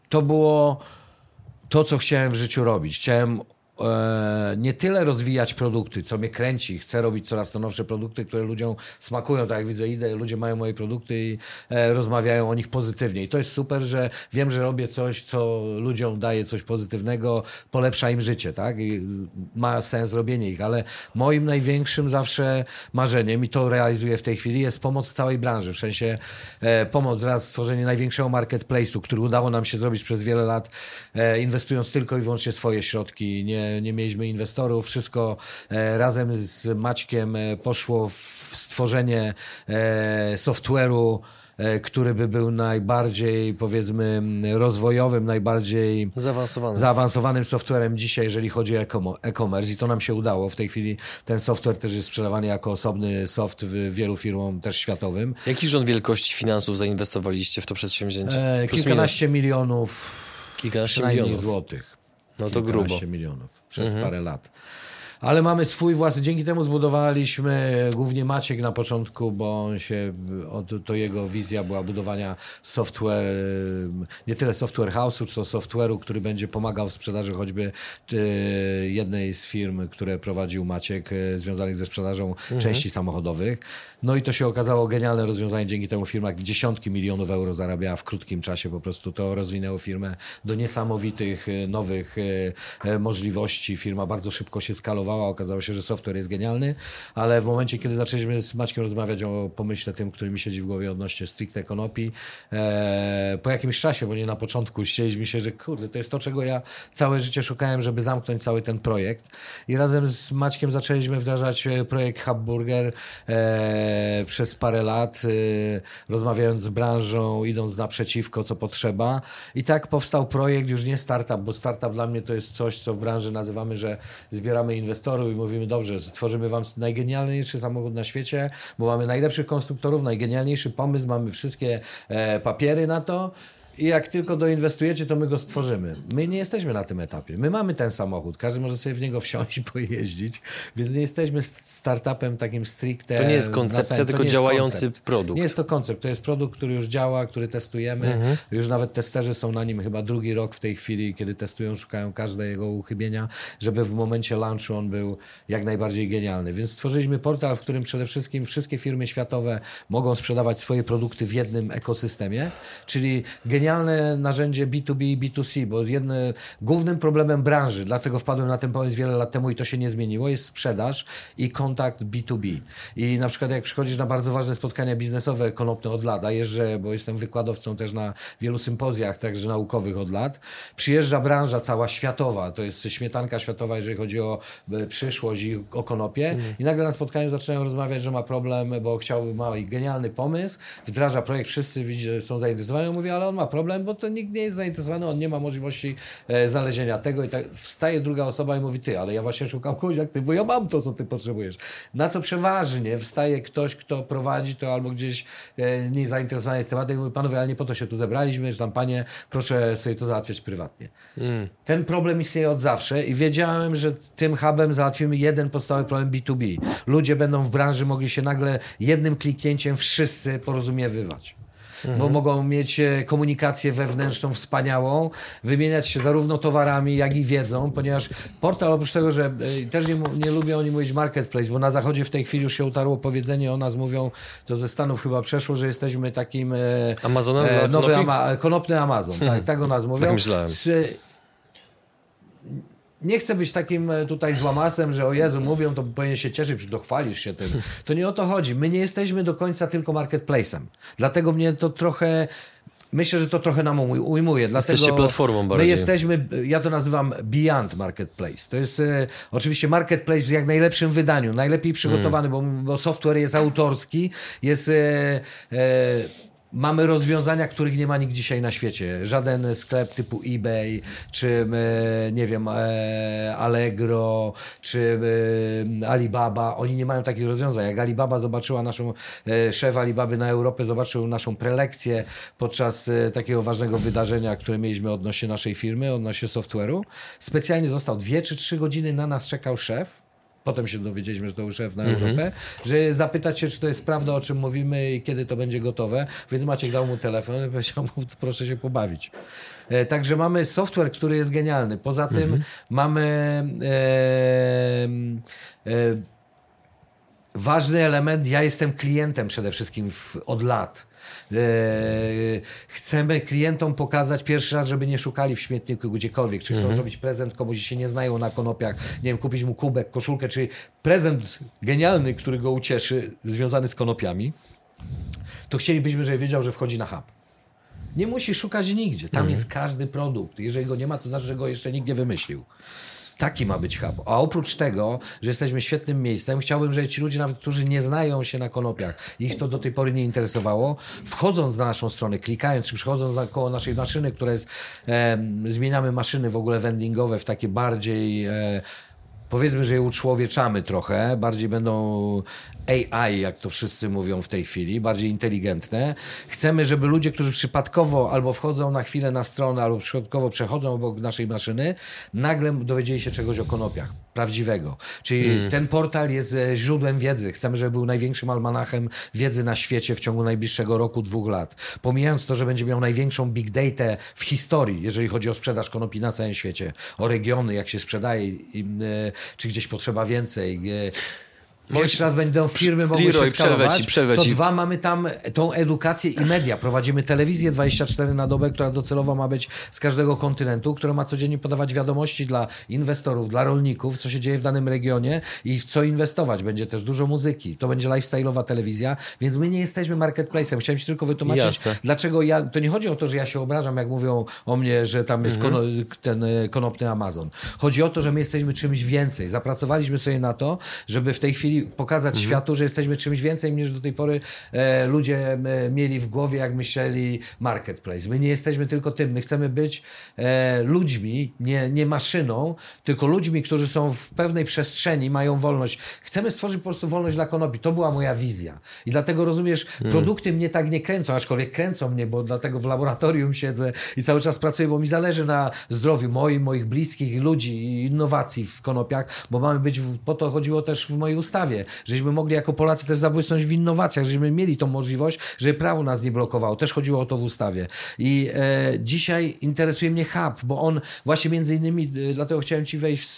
to było to, co chciałem w życiu robić. Chciałem nie tyle rozwijać produkty, co mnie kręci. Chcę robić coraz to nowsze produkty, które ludziom smakują. Tak jak widzę, idę, ludzie mają moje produkty i e, rozmawiają o nich pozytywnie. I to jest super, że wiem, że robię coś, co ludziom daje coś pozytywnego, polepsza im życie, tak? I ma sens robienie ich, ale moim największym zawsze marzeniem, i to realizuję w tej chwili, jest pomoc całej branży. W sensie e, pomoc raz stworzenie największego marketplace'u, który udało nam się zrobić przez wiele lat, e, inwestując tylko i wyłącznie swoje środki. Nie, nie mieliśmy inwestorów, wszystko e, razem z Maćkiem e, poszło w stworzenie e, software'u, który by był najbardziej, powiedzmy, rozwojowym, najbardziej Zaawansowany. zaawansowanym softwarem dzisiaj, jeżeli chodzi o e-com- e-commerce i to nam się udało. W tej chwili ten software też jest sprzedawany jako osobny soft w wielu firmom też światowym. Jaki rząd wielkości finansów zainwestowaliście w to przedsięwzięcie? E, kilkanaście milionów Kilkanaście milionów. złotych. No to grubo. milionów przez parę lat. Ale mamy swój własny, dzięki temu zbudowaliśmy, głównie Maciek na początku, bo on się, to, to jego wizja była budowania software, nie tyle software house'u, co software'u, który będzie pomagał w sprzedaży choćby e, jednej z firm, które prowadził Maciek, e, związanych ze sprzedażą części samochodowych. No i to się okazało genialne rozwiązanie, dzięki temu firma dziesiątki milionów euro zarabiała w krótkim czasie, po prostu to rozwinęło firmę do niesamowitych, e, nowych możliwości. Firma bardzo szybko się skalowała, okazało się, że software jest genialny, ale w momencie, kiedy zaczęliśmy z Maćkiem rozmawiać o pomyśle tym, który mi siedzi w głowie odnośnie stricte konopi, e, po jakimś czasie, bo nie na początku, chcieliśmy się, że kurde, to jest to, czego ja całe życie szukałem, żeby zamknąć cały ten projekt. I razem z Maćkiem zaczęliśmy wdrażać e, projekt Hub Burger e, przez parę lat, e, rozmawiając z branżą, idąc naprzeciwko, co potrzeba. I tak powstał projekt, już nie startup, bo startup dla mnie to jest coś, co w branży nazywamy, że zbieramy inwestorów i mówimy, dobrze, stworzymy wam najgenialniejszy samochód na świecie, bo mamy najlepszych konstruktorów, najgenialniejszy pomysł, mamy wszystkie e, papiery na to i jak tylko doinwestujecie, to my go stworzymy. My nie jesteśmy na tym etapie. My mamy ten samochód, każdy może sobie w niego wsiąść i pojeździć, więc nie jesteśmy startupem takim stricte. To nie jest koncepcja, tylko działający koncept. produkt. Nie jest to koncept, to jest produkt, który już działa, który testujemy. Mhm. Już nawet testerzy są na nim chyba drugi rok w tej chwili, kiedy testują, szukają każde jego uchybienia, żeby w momencie launchu on był jak najbardziej genialny. Więc stworzyliśmy portal, w którym przede wszystkim wszystkie firmy światowe mogą sprzedawać swoje produkty w jednym ekosystemie, czyli genialne narzędzie B2B i B2C, bo jednym głównym problemem branży, dlatego wpadłem na ten pomysł wiele lat temu i to się nie zmieniło, jest sprzedaż i kontakt B2B. I na przykład jak przychodzisz na bardzo ważne spotkania biznesowe konopne od lat, a jeżdżę, bo jestem wykładowcą też na wielu sympozjach, także naukowych od lat, przyjeżdża branża cała światowa, to jest śmietanka światowa, jeżeli chodzi o e, przyszłość i o konopie i nagle na spotkaniu zaczynają rozmawiać, że ma problem, bo chciałby, ma genialny pomysł, wdraża projekt, wszyscy są zainteresowani, on mówi, ale on ma problem, bo to nikt nie jest zainteresowany, on nie ma możliwości e, znalezienia tego i tak wstaje druga osoba i mówi, ty, ale ja właśnie szukam kogoś jak ty, bo ja mam to, co ty potrzebujesz. Na co przeważnie wstaje ktoś, kto prowadzi to albo gdzieś e, nie zainteresowany jest tematem i mówi, panowie, ale nie po to się tu zebraliśmy, że tam panie, proszę sobie to załatwiać prywatnie. Ten problem istnieje od zawsze i wiedziałem, że tym hubem załatwimy jeden podstawowy problem B2B. Ludzie będą w branży mogli się nagle jednym kliknięciem wszyscy porozumiewywać. Bo mogą mieć e, komunikację wewnętrzną wspaniałą, wymieniać się zarówno towarami, jak i wiedzą, ponieważ portal oprócz tego, że e, też nie, nie lubią oni mówić marketplace, bo na zachodzie w tej chwili już się utarło powiedzenie o nas, mówią, to ze Stanów chyba przeszło, że jesteśmy takim e, Amazonem dla nowy ama, konopny Amazon, tak, tak o nas mówią. Tak myślałem. Z, nie chcę być takim e, tutaj złamasem, że o Jezu, mówią, to powinien się cieszyć, dochwalisz się tym. To nie o to chodzi. My nie jesteśmy do końca tylko marketplace'em. Dlatego mnie to trochę... Myślę, że to trochę nam uj- ujmuje. Dlatego Jesteście platformą bardziej. My jesteśmy, ja to nazywam beyond marketplace. To jest e, oczywiście marketplace w jak najlepszym wydaniu, najlepiej przygotowany, bo, bo software jest autorski, jest... E, Mamy rozwiązania, których nie ma nikt dzisiaj na świecie. Żaden sklep typu eBay, czy e, nie wiem, e, Allegro, czy e, Alibaba. Oni nie mają takich rozwiązań. Jak Alibaba zobaczyła naszą, szef Alibaby na Europę zobaczył naszą prelekcję podczas takiego ważnego wydarzenia, które mieliśmy odnośnie naszej firmy, odnośnie software'u. Specjalnie został dwie czy trzy godziny na nas czekał szef. Potem się dowiedzieliśmy, że to szef na Europę, że zapytać się, czy to jest prawda, o czym mówimy i kiedy to będzie gotowe. Więc Maciek dał mu telefon i powiedział mu, proszę się pobawić. E, Także mamy software, który jest genialny. Poza tym mamy e, e, ważny element, ja jestem klientem przede wszystkim w, od lat. E, chcemy klientom pokazać pierwszy raz, żeby nie szukali w śmietniku gdziekolwiek, czy chcą zrobić prezent komuś się nie znają na konopiach, nie wiem, kupić mu kubek, koszulkę, czy prezent genialny, który go ucieszy, związany z konopiami, to chcielibyśmy, żeby wiedział, że wchodzi na hub. Nie musi szukać nigdzie. Tam jest każdy produkt. Jeżeli go nie ma, to znaczy, że go jeszcze nikt nie wymyślił. Taki ma być hub. A oprócz tego, że jesteśmy świetnym miejscem, chciałbym, żeby ci ludzie, nawet którzy nie znają się na konopiach, ich to do tej pory nie interesowało, wchodząc na naszą stronę, klikając, czy przychodząc na koło naszej maszyny, która jest, em, zmieniamy maszyny w ogóle vendingowe w takie bardziej e, powiedzmy, że je uczłowieczamy trochę, bardziej będą AI, jak to wszyscy mówią w tej chwili, bardziej inteligentne. Chcemy, żeby ludzie, którzy przypadkowo albo wchodzą na chwilę na stronę, albo przypadkowo przechodzą obok naszej maszyny, nagle dowiedzieli się czegoś o konopiach, prawdziwego. Czyli ten portal jest e, źródłem wiedzy. Chcemy, żeby był największym almanachem wiedzy na świecie w ciągu najbliższego roku, dwóch lat. Pomijając to, że będzie miał największą big data w historii, jeżeli chodzi o sprzedaż konopi na całym świecie, o regiony, jak się sprzedaje, i, e, czy gdzieś potrzeba więcej. Pierwszy raz będą firmy mogły Leroy, się skalować, przerwę to dwa mamy tam tą edukację i media. Prowadzimy telewizję 24 na dobę, która docelowo ma być z każdego kontynentu, która ma codziennie podawać wiadomości dla inwestorów, dla rolników, co się dzieje w danym regionie i w co inwestować. Będzie też dużo muzyki. To będzie lifestyle'owa telewizja, więc my nie jesteśmy marketplace'em. Chciałem ci tylko wytłumaczyć, Jasne. dlaczego ja... To nie chodzi o to, że ja się obrażam, jak mówią o mnie, że tam jest kono, ten e, konopny Amazon. Chodzi o to, że my jesteśmy czymś więcej. Zapracowaliśmy sobie na to, żeby w tej chwili i pokazać mhm. światu, że jesteśmy czymś więcej niż do tej pory e, ludzie e, mieli w głowie, jak myśleli marketplace. My nie jesteśmy tylko tym, my chcemy być e, ludźmi, nie, nie maszyną, tylko ludźmi, którzy są w pewnej przestrzeni, mają wolność. Chcemy stworzyć po prostu wolność dla konopi. To była moja wizja. I dlatego rozumiesz, mhm. produkty mnie tak nie kręcą, aczkolwiek kręcą mnie, bo dlatego w laboratorium siedzę i cały czas pracuję, bo mi zależy na zdrowiu moim, moich bliskich, ludzi i innowacji w konopiach, bo mamy być, po to chodziło też w mojej ustawie, żebyśmy mogli jako Polacy też zabłysnąć w innowacjach, żebyśmy mieli tą możliwość, żeby prawo nas nie blokowało. Też chodziło o to w ustawie. I e, dzisiaj interesuje mnie hub, bo on właśnie między innymi, e, dlatego chciałem ci wejść,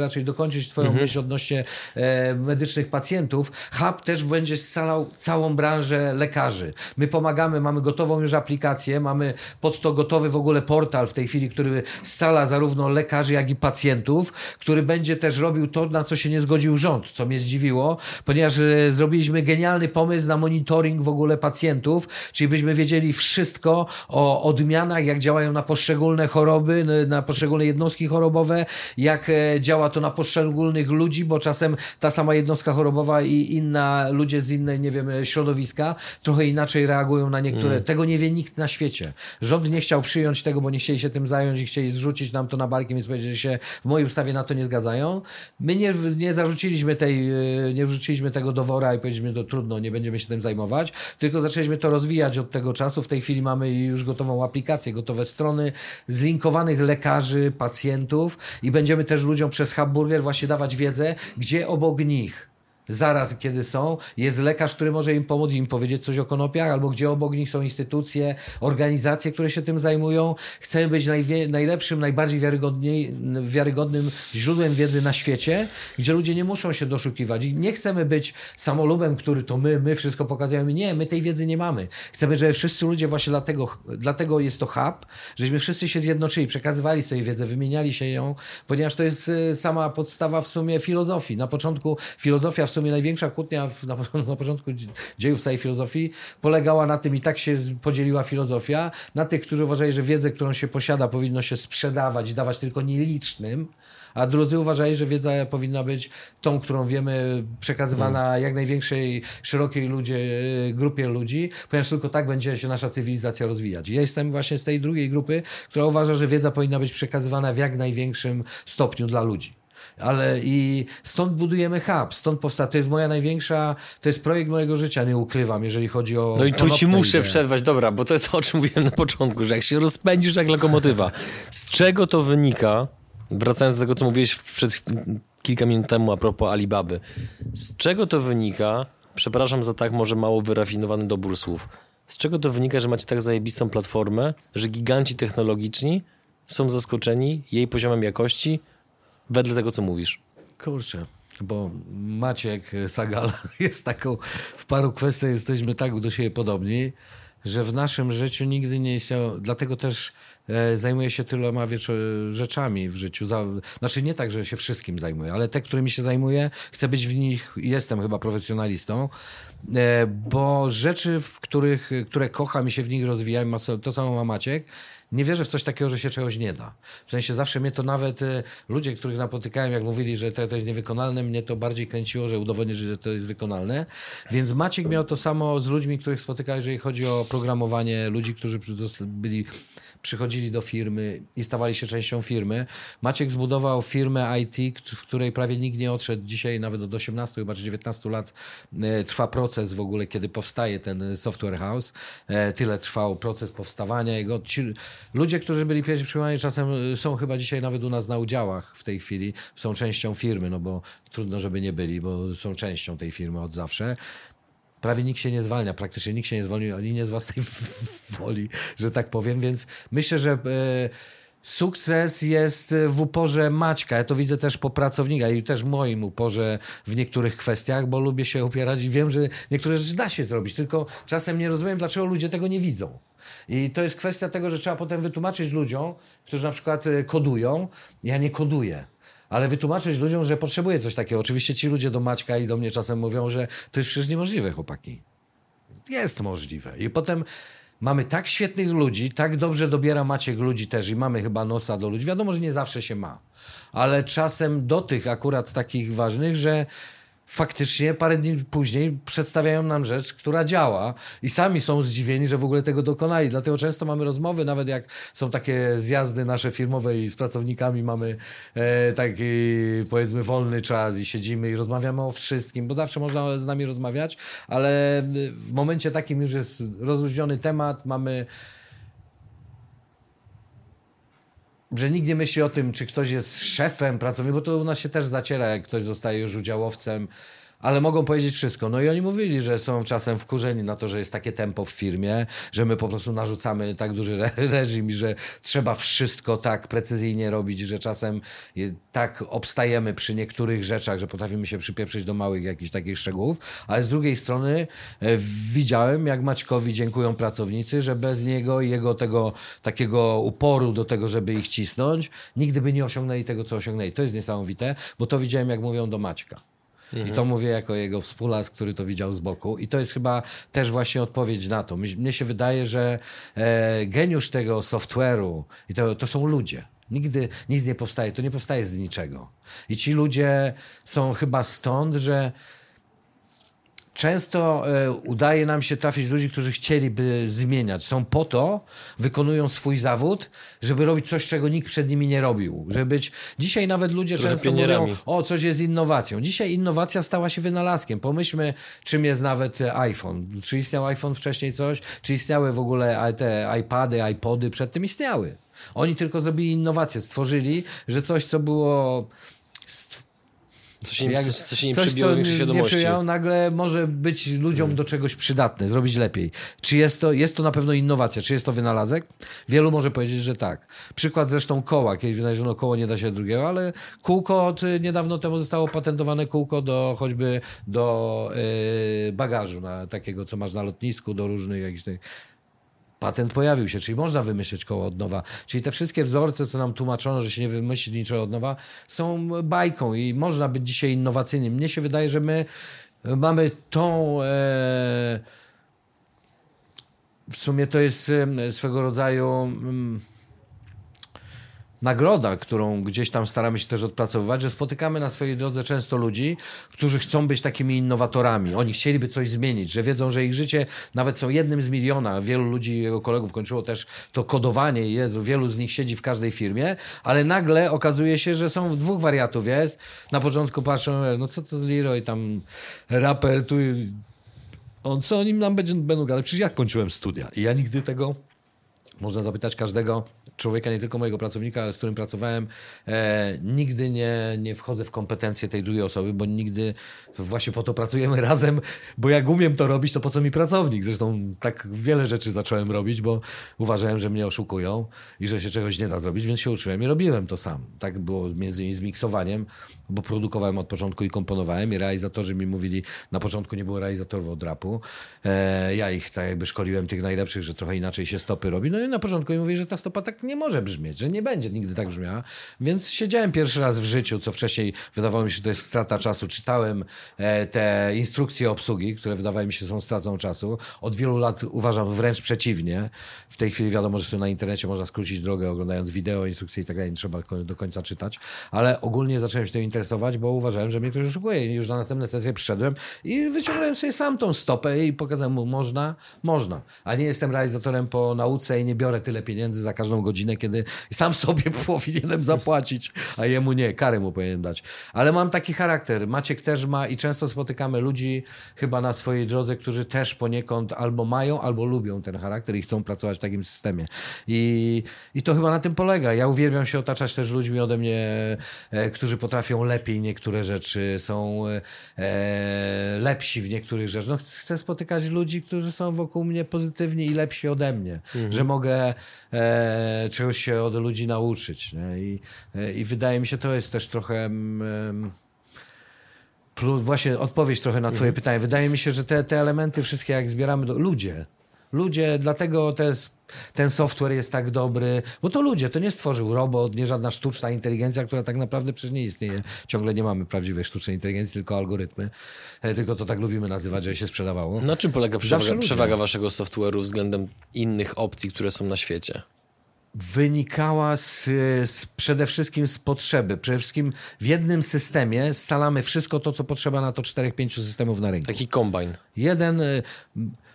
raczej dokończyć twoją mhm. myśl odnośnie e, medycznych pacjentów. Hub też będzie scalał całą branżę lekarzy. My pomagamy, mamy gotową już aplikację, mamy pod to gotowy w ogóle portal w tej chwili, który scala zarówno lekarzy, jak i pacjentów, który będzie też robił to, na co się nie zgodził rząd, co mnie zdziwiło, ponieważ e, zrobiliśmy genialny pomysł na monitoring w ogóle pacjentów, czyli byśmy wiedzieli wszystko o odmianach, jak działają na poszczególne choroby, na poszczególne jednostki chorobowe, jak e, działa to na poszczególnych ludzi, bo czasem ta sama jednostka chorobowa i inna ludzie z innej, nie wiem, środowiska trochę inaczej reagują na niektóre. Mm. Tego nie wie nikt na świecie. Rząd nie chciał przyjąć tego, bo nie chcieli się tym zająć i chcieli zrzucić nam to na barki, więc powiedzieli, że się w mojej ustawie na to nie zgadzają. My nie, nie zarzuciliśmy tej, e, nie wrzuciliśmy tego do wora i powiedzieliśmy, to trudno, nie będziemy się tym zajmować, tylko zaczęliśmy to rozwijać od tego czasu. W tej chwili mamy już gotową aplikację, gotowe strony zlinkowanych lekarzy, pacjentów i będziemy też ludziom przez Hubburger właśnie dawać wiedzę, gdzie obok nich zaraz, kiedy są, jest lekarz, który może im pomóc, im powiedzieć coś o konopiach, albo gdzie obok nich są instytucje, organizacje, które się tym zajmują. Chcemy być najlepszym, najbardziej wiarygodnym źródłem wiedzy na świecie, gdzie ludzie nie muszą się doszukiwać. I nie chcemy być samolubem, który to my, my wszystko pokazujemy. Nie, my tej wiedzy nie mamy. Chcemy, żeby wszyscy ludzie właśnie dlatego, dlatego jest to hub, żeśmy wszyscy się zjednoczyli, przekazywali sobie wiedzę, wymieniali się ją, ponieważ to jest y, sama podstawa w sumie filozofii. Na początku filozofia w sumie największa kłótnia w, na, na początku dziejów całej filozofii polegała na tym, i tak się podzieliła filozofia, na tych, którzy uważali, że wiedzę, którą się posiada, powinno się sprzedawać i dawać tylko nielicznym, a drudzy uważali, że wiedza powinna być tą, którą wiemy, przekazywana hmm. jak największej, szerokiej ludzie, grupie ludzi, ponieważ tylko tak będzie się nasza cywilizacja rozwijać. Ja jestem właśnie z tej drugiej grupy, która uważa, że wiedza powinna być przekazywana w jak największym stopniu dla ludzi ale i stąd budujemy hub, stąd powstał. To jest moja największa, to jest projekt mojego życia, nie ukrywam, jeżeli chodzi o. No i tu ci muszę ideę. przerwać, dobra, bo to jest to, o czym mówiłem na początku, że jak się rozpędzisz jak lokomotywa, z czego to wynika, wracając do tego, co mówiłeś przed kilka minut temu a propos Alibaby, z czego to wynika, przepraszam za tak może mało wyrafinowany dobór słów, z czego to wynika, że macie tak zajebistą platformę, że giganci technologiczni są zaskoczeni jej poziomem jakości, wedle tego, co mówisz. Kurczę, bo Maciek Sagal jest taką, w paru kwestiach jesteśmy tak do siebie podobni, że w naszym życiu nigdy nie istniał, dlatego też e, zajmuję się tyloma rzeczami w życiu. Znaczy nie tak, że się wszystkim zajmuję, ale te, którymi się zajmuję, chcę być w nich, jestem chyba profesjonalistą, e, bo rzeczy, w których, które kocham i się w nich rozwijam, to samo ma Maciek, nie wierzę w coś takiego, że się czegoś nie da. W sensie zawsze mnie to nawet y, ludzie, których napotykałem, jak mówili, że to, to jest niewykonalne, mnie to bardziej kręciło, że udowodnić, że to jest wykonalne. Więc Maciek miał to samo z ludźmi, których spotykałem, jeżeli chodzi o programowanie, ludzi, którzy byli przychodzili do firmy i stawali się częścią firmy. Maciek zbudował firmę IT, w której prawie nikt nie odszedł. Dzisiaj nawet od 18 chyba czy 19 lat e, trwa proces w ogóle, kiedy powstaje ten software house. E, tyle trwał proces powstawania jego. Ci ludzie, którzy byli pierwsi przyjmowani, czasem e, są chyba dzisiaj nawet u nas na udziałach w tej chwili. Są częścią firmy, no bo trudno, żeby nie byli, bo są częścią tej firmy od zawsze prawie nikt się nie zwalnia, praktycznie nikt się nie zwolnił, ani nie z własnej woli, że tak powiem, więc myślę, że e, sukces jest w uporze Maćka. Ja to widzę też po pracownikach i też moim uporze w niektórych kwestiach, bo lubię się opierać i wiem, że niektóre rzeczy da się zrobić, tylko czasem nie rozumiem, dlaczego ludzie tego nie widzą. I to jest kwestia tego, że trzeba potem wytłumaczyć ludziom, którzy na przykład e, kodują. Ja nie koduję ale wytłumaczyć ludziom, że potrzebuje coś takiego. Oczywiście ci ludzie do Maćka i do mnie czasem mówią, że to jest przecież niemożliwe, chłopaki. Jest możliwe. I potem mamy tak świetnych ludzi, tak dobrze dobiera Maciek ludzi też i mamy chyba nosa do ludzi. Wiadomo, że nie zawsze się ma, ale czasem do tych akurat takich ważnych, że faktycznie parę dni później przedstawiają nam rzecz, która działa i sami są zdziwieni, że w ogóle tego dokonali. Dlatego często mamy rozmowy, nawet jak są takie zjazdy nasze firmowe i z pracownikami mamy e, taki powiedzmy wolny czas i siedzimy i rozmawiamy o wszystkim, bo zawsze można z nami rozmawiać, ale w momencie takim już jest rozluźniony temat, mamy że nikt nie myśli o tym, czy ktoś jest szefem, pracownikiem, bo to u nas się też zaciera, jak ktoś zostaje już udziałowcem ale mogą powiedzieć wszystko. No i oni mówili, że są czasem wkurzeni na to, że jest takie tempo w firmie, że my po prostu narzucamy tak duży re reżim i że trzeba wszystko tak precyzyjnie robić, że czasem tak obstajemy przy niektórych rzeczach, że potrafimy się przypieprzyć do małych jakichś takich szczegółów, ale z drugiej strony e, widziałem, jak Maćkowi dziękują pracownicy, że bez niego i jego tego takiego uporu do tego, żeby ich cisnąć, nigdy by nie osiągnęli tego, co osiągnęli. To jest niesamowite, bo to widziałem, jak mówią do Maćka. Mhm. I to mówię jako jego współlas, który to widział z boku. I to jest chyba też właśnie odpowiedź na to. Mnie się wydaje, że e, geniusz tego software'u, i to, to są ludzie. Nigdy nic nie powstaje, to nie powstaje z niczego. I ci ludzie są chyba stąd, że często e, udaje nam się trafić ludzi, którzy chcieliby zmieniać. Są po to, wykonują swój zawód, żeby robić coś, czego nikt przed nimi nie robił. Żeby być... Dzisiaj nawet ludzie Trochę często pionierami. mówią, o, coś jest innowacją. Dzisiaj innowacja stała się wynalazkiem. Pomyślmy, czym jest nawet iPhone. Czy istniał iPhone wcześniej coś? Czy istniały w ogóle te iPady, iPody? Przed tym istniały. Oni tylko zrobili innowację, stworzyli, że coś, co było co się, jak, co, się nie coś, przebiło większej świadomości. Nie nagle może być ludziom hmm. do czegoś przydatne, zrobić lepiej. Czy jest to, jest to na pewno innowacja? Czy jest to wynalazek? Wielu może powiedzieć, że tak. Przykład zresztą koła. Kiedyś wynaleziono koło, nie da się drugiego, ale kółko od niedawno temu zostało patentowane kółko do choćby do yy, bagażu, na, takiego, co masz na lotnisku, do różnych jakichś patent pojawił się, czyli można wymyślić koło od nowa. Czyli te wszystkie wzorce, co nam tłumaczono, że się nie wymyśli niczego od nowa, są bajką i można być dzisiaj innowacyjnym. Mnie się wydaje, że my mamy tą... E, w sumie to jest swego rodzaju... Nagroda, którą gdzieś tam staramy się też odpracowywać, że spotykamy na swojej drodze często ludzi, którzy chcą być takimi innowatorami. Oni chcieliby coś zmienić, że wiedzą, że ich życie nawet są jednym z miliona. Wielu ludzi, jego kolegów kończyło też to kodowanie. Jezu, wielu z nich siedzi w każdej firmie, ale nagle okazuje się, że są dwóch wariatów. Jest. Na początku patrzą, no co to z Leroy, tam raper, tu... On co o nim nam będzie, będą gadać? Przecież ja kończyłem studia i ja nigdy tego można zapytać każdego człowieka, nie tylko mojego pracownika, z którym pracowałem. E, nigdy nie, nie wchodzę w kompetencje tej drugiej osoby, bo nigdy właśnie po to pracujemy razem, bo jak umiem to robić, to po co mi pracownik? Zresztą tak wiele rzeczy zacząłem robić, bo uważałem, że mnie oszukują i że się czegoś nie da zrobić, więc się uczyłem i robiłem to sam. Tak było między innymi z miksowaniem, bo produkowałem od początku i komponowałem i realizatorzy mi mówili, na początku nie było realizatorów od rapu. E, ja ich tak jakby szkoliłem tych najlepszych, że trochę inaczej się stopy robi. No i na początku mi mówili, że ta stopa tak nie może brzmieć, że nie będzie nigdy tak brzmiała. Więc siedziałem pierwszy raz w życiu, co wcześniej wydawało mi się, że to jest strata czasu. Czytałem e, te instrukcje obsługi, które wydawały mi się są stratą czasu. Od wielu lat uważam wręcz przeciwnie. W tej chwili wiadomo, że na internecie można skrócić drogę oglądając wideo, instrukcje i tak dalej, nie trzeba do końca czytać. Ale ogólnie zacząłem się tym interesować, bo uważałem, że mnie ktoś oszukuje. Już na następne sesje przyszedłem i wyciągnąłem sobie sam tą stopę i pokazałem mu, można, można. A nie jestem realizatorem po nauce i nie biorę tyle pieniędzy za każdą godzinę, kiedy sam sobie powinienem zapłacić, a jemu nie, karę mu powinienem dać. Ale mam taki charakter. Maciek też ma i często spotykamy ludzi chyba na swojej drodze, którzy też poniekąd albo mają, albo lubią ten charakter i chcą pracować w takim systemie. I, i to chyba na tym polega. Ja uwielbiam się otaczać też ludźmi ode mnie, e, którzy potrafią lepiej niektóre rzeczy, są e, lepsi w niektórych rzeczach. No, chcę spotykać ludzi, którzy są wokół mnie pozytywni i lepsi ode mnie, mhm. że mogę e, czegoś się od ludzi nauczyć. Nie? I, e, I wydaje mi się, to jest też trochę. Plus właśnie odpowiedź trochę na Twoje mhm. pytanie. Wydaje mi się, że te, te elementy wszystkie, jak zbieramy, do, ludzie, Ludzie, dlatego te, ten software jest tak dobry, bo to ludzie, to nie stworzył robot, nie żadna sztuczna inteligencja, która tak naprawdę przecież nie istnieje. Ciągle nie mamy prawdziwej sztucznej inteligencji, tylko algorytmy. E, tylko to tak lubimy nazywać, że się sprzedawało. Na czym polega przewaga, przewaga waszego software'u względem innych opcji, które są na świecie? Wynikała z, z, przede wszystkim z potrzeby. Przede wszystkim w jednym systemie scalamy wszystko to, co potrzeba na to 4-5 systemów na rynku. Taki kombajn. Jeden, y,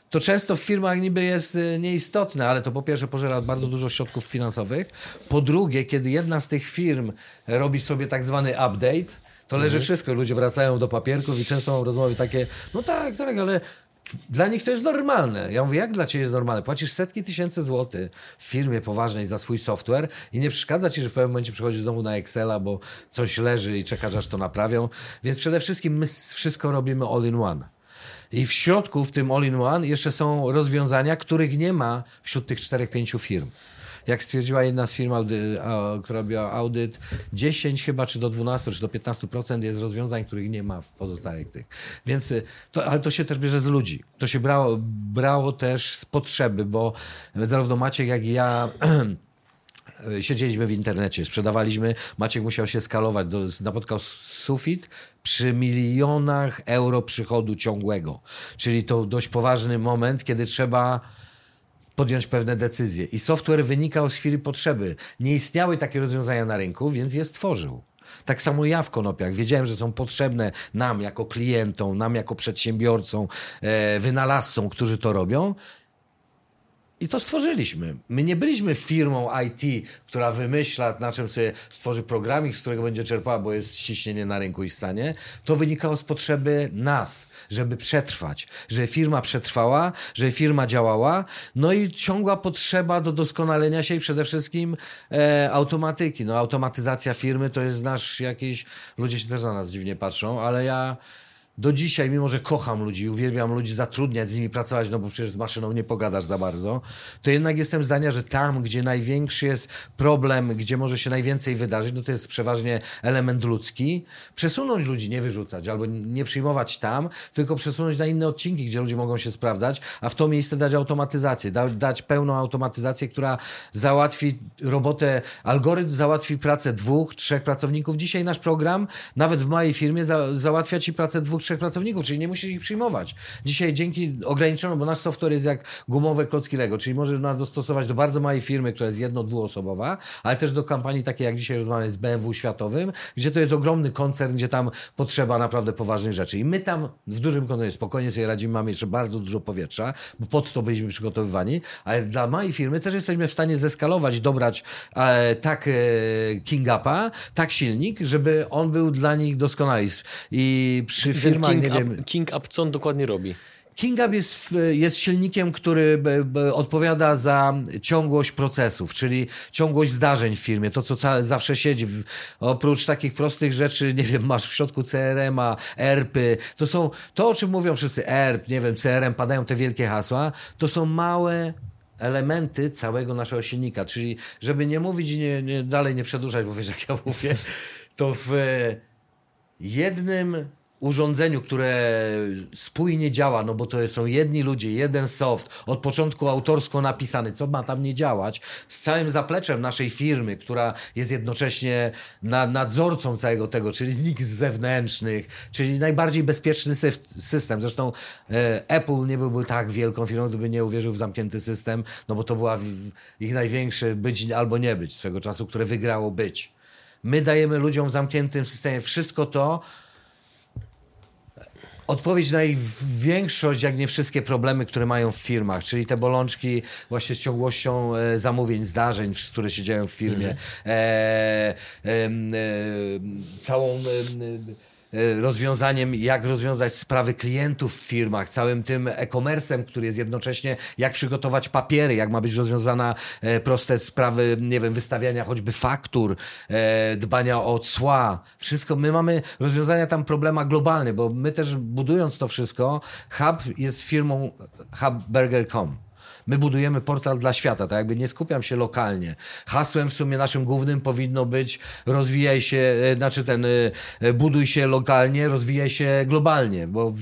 to często w firmach niby jest y, nieistotne, ale to po pierwsze pożera bardzo dużo środków finansowych. Po drugie, kiedy jedna z tych firm robi sobie tak zwany update, to leży mhm. wszystko. Ludzie wracają do papierków i często mam rozmowy takie, no tak, tak, ale dla nich to jest normalne. Ja mówię, jak dla ciebie jest normalne? Płacisz setki tysięcy złotych w firmie poważnej za swój software i nie przeszkadza ci, że w pewnym momencie przychodzisz znowu na Excela, bo coś leży i czekasz, aż to naprawią. Więc przede wszystkim my wszystko robimy all in one. I w środku, w tym all in one, jeszcze są rozwiązania, których nie ma wśród tych czterech, pięciu firm jak stwierdziła jedna z firm, audy, a, która robiła audyt, 10 chyba, czy do 12, czy do 15% jest rozwiązań, których nie ma w pozostałych tych. Więc y, to, ale to się też bierze z ludzi. To się brało, brało też z potrzeby, bo zarówno Maciek, jak i ja siedzieliśmy w internecie, sprzedawaliśmy, Maciek musiał się skalować, do, napotkał sufit przy milionach euro przychodu ciągłego. Czyli to dość poważny moment, kiedy trzeba podjąć pewne decyzje. I software wynikał z chwili potrzeby. Nie istniały takie rozwiązania na rynku, więc je stworzył. Tak samo ja w konopiach. Wiedziałem, że są potrzebne nam jako klientom, nam jako przedsiębiorcom, e, wynalazcom, którzy to robią. I to stworzyliśmy. My nie byliśmy firmą IT, która wymyśla, na czym sobie stworzy programik, z którego będzie czerpała, bo jest ściśnienie na rynku i stanie. To wynikało z potrzeby nas, żeby przetrwać, żeby firma przetrwała, żeby firma działała, no i ciągła potrzeba do doskonalenia się i przede wszystkim e, automatyki. No automatyzacja firmy to jest nasz jakiś, ludzie się też na nas dziwnie patrzą, ale ja do dzisiaj, mimo że kocham ludzi, uwielbiam ludzi zatrudniać, z nimi pracować, no bo przecież z maszyną nie pogadasz za bardzo, to jednak jestem zdania, że tam, gdzie największy jest problem, gdzie może się najwięcej wydarzyć, no to jest przeważnie element ludzki, przesunąć ludzi, nie wyrzucać, albo nie przyjmować tam, tylko przesunąć na inne odcinki, gdzie ludzie mogą się sprawdzać, a w to miejsce dać automatyzację, da, dać pełną automatyzację, która załatwi robotę, algorytm załatwi pracę dwóch, trzech pracowników. Dzisiaj nasz program, nawet w mojej firmie, za, załatwia ci pracę dwóch, trzech pracowników, czyli nie musisz ich przyjmować. Dzisiaj dzięki ograniczono, bo nasz software jest jak gumowe klocki Lego, czyli może nas dostosować do bardzo małej firmy, która jest jedno, dwuosobowa, ale też do kampanii takiej, jak dzisiaj rozmawiamy z BMW światowym, gdzie to jest ogromny koncern, gdzie tam potrzeba naprawdę poważnych rzeczy. I my tam w dużym koncernie spokojnie sobie radzimy, mamy jeszcze bardzo dużo powietrza, bo pod to byliśmy przygotowywani, ale dla małej firmy też jesteśmy w stanie zeskalować, dobrać e, tak e, King Upa, tak silnik, żeby on był dla nich doskonały. I przy firmie King, nie wiem. King Up co on dokładnie robi? King Up jest, jest silnikiem, który odpowiada za ciągłość procesów, czyli ciągłość zdarzeń w firmie, to co zawsze siedzi. Oprócz takich prostych rzeczy, nie wiem, masz w środku CRM-a, ERP-y, to są, to o czym mówią wszyscy, ERP, nie wiem, CRM, padają te wielkie hasła, to są małe elementy całego naszego silnika, czyli żeby nie mówić i nie, nie, dalej nie przedłużać, bo wiesz jak ja mówię, to w jednym urządzeniu, które spójnie działa, no bo to są jedni ludzie, jeden soft, od początku autorsko napisany, co ma tam nie działać, z całym zapleczem naszej firmy, która jest jednocześnie na, nadzorcą całego tego, czyli nikt z zewnętrznych, czyli najbardziej bezpieczny system. Zresztą e, Apple nie byłby tak wielką firmą, gdyby nie uwierzył w zamknięty system, no bo to była ich największe być albo nie być swego czasu, które wygrało być. My dajemy ludziom w zamkniętym systemie wszystko to, odpowiedź na ich większość, jak nie wszystkie problemy, które mają w firmach, czyli te bolączki właśnie z ciągłością e, zamówień, zdarzeń, które się dzieją w firmie, mhm. e, e, e, całą rozwiązaniem, jak rozwiązać sprawy klientów w firmach, całym tym e-commerce'em, który jest jednocześnie, jak przygotować papiery, jak ma być rozwiązana e, proste sprawy, nie wiem, wystawiania choćby faktur, e, dbania o cła. Wszystko, my mamy rozwiązania tam problema globalny, bo my też budując to wszystko, Hub jest firmą hubburger.com. My budujemy portal dla świata, tak jakby nie skupiam się lokalnie. Hasłem w sumie naszym głównym powinno być rozwijaj się, e, znaczy ten, e, e, buduj się lokalnie, rozwijaj się globalnie, bo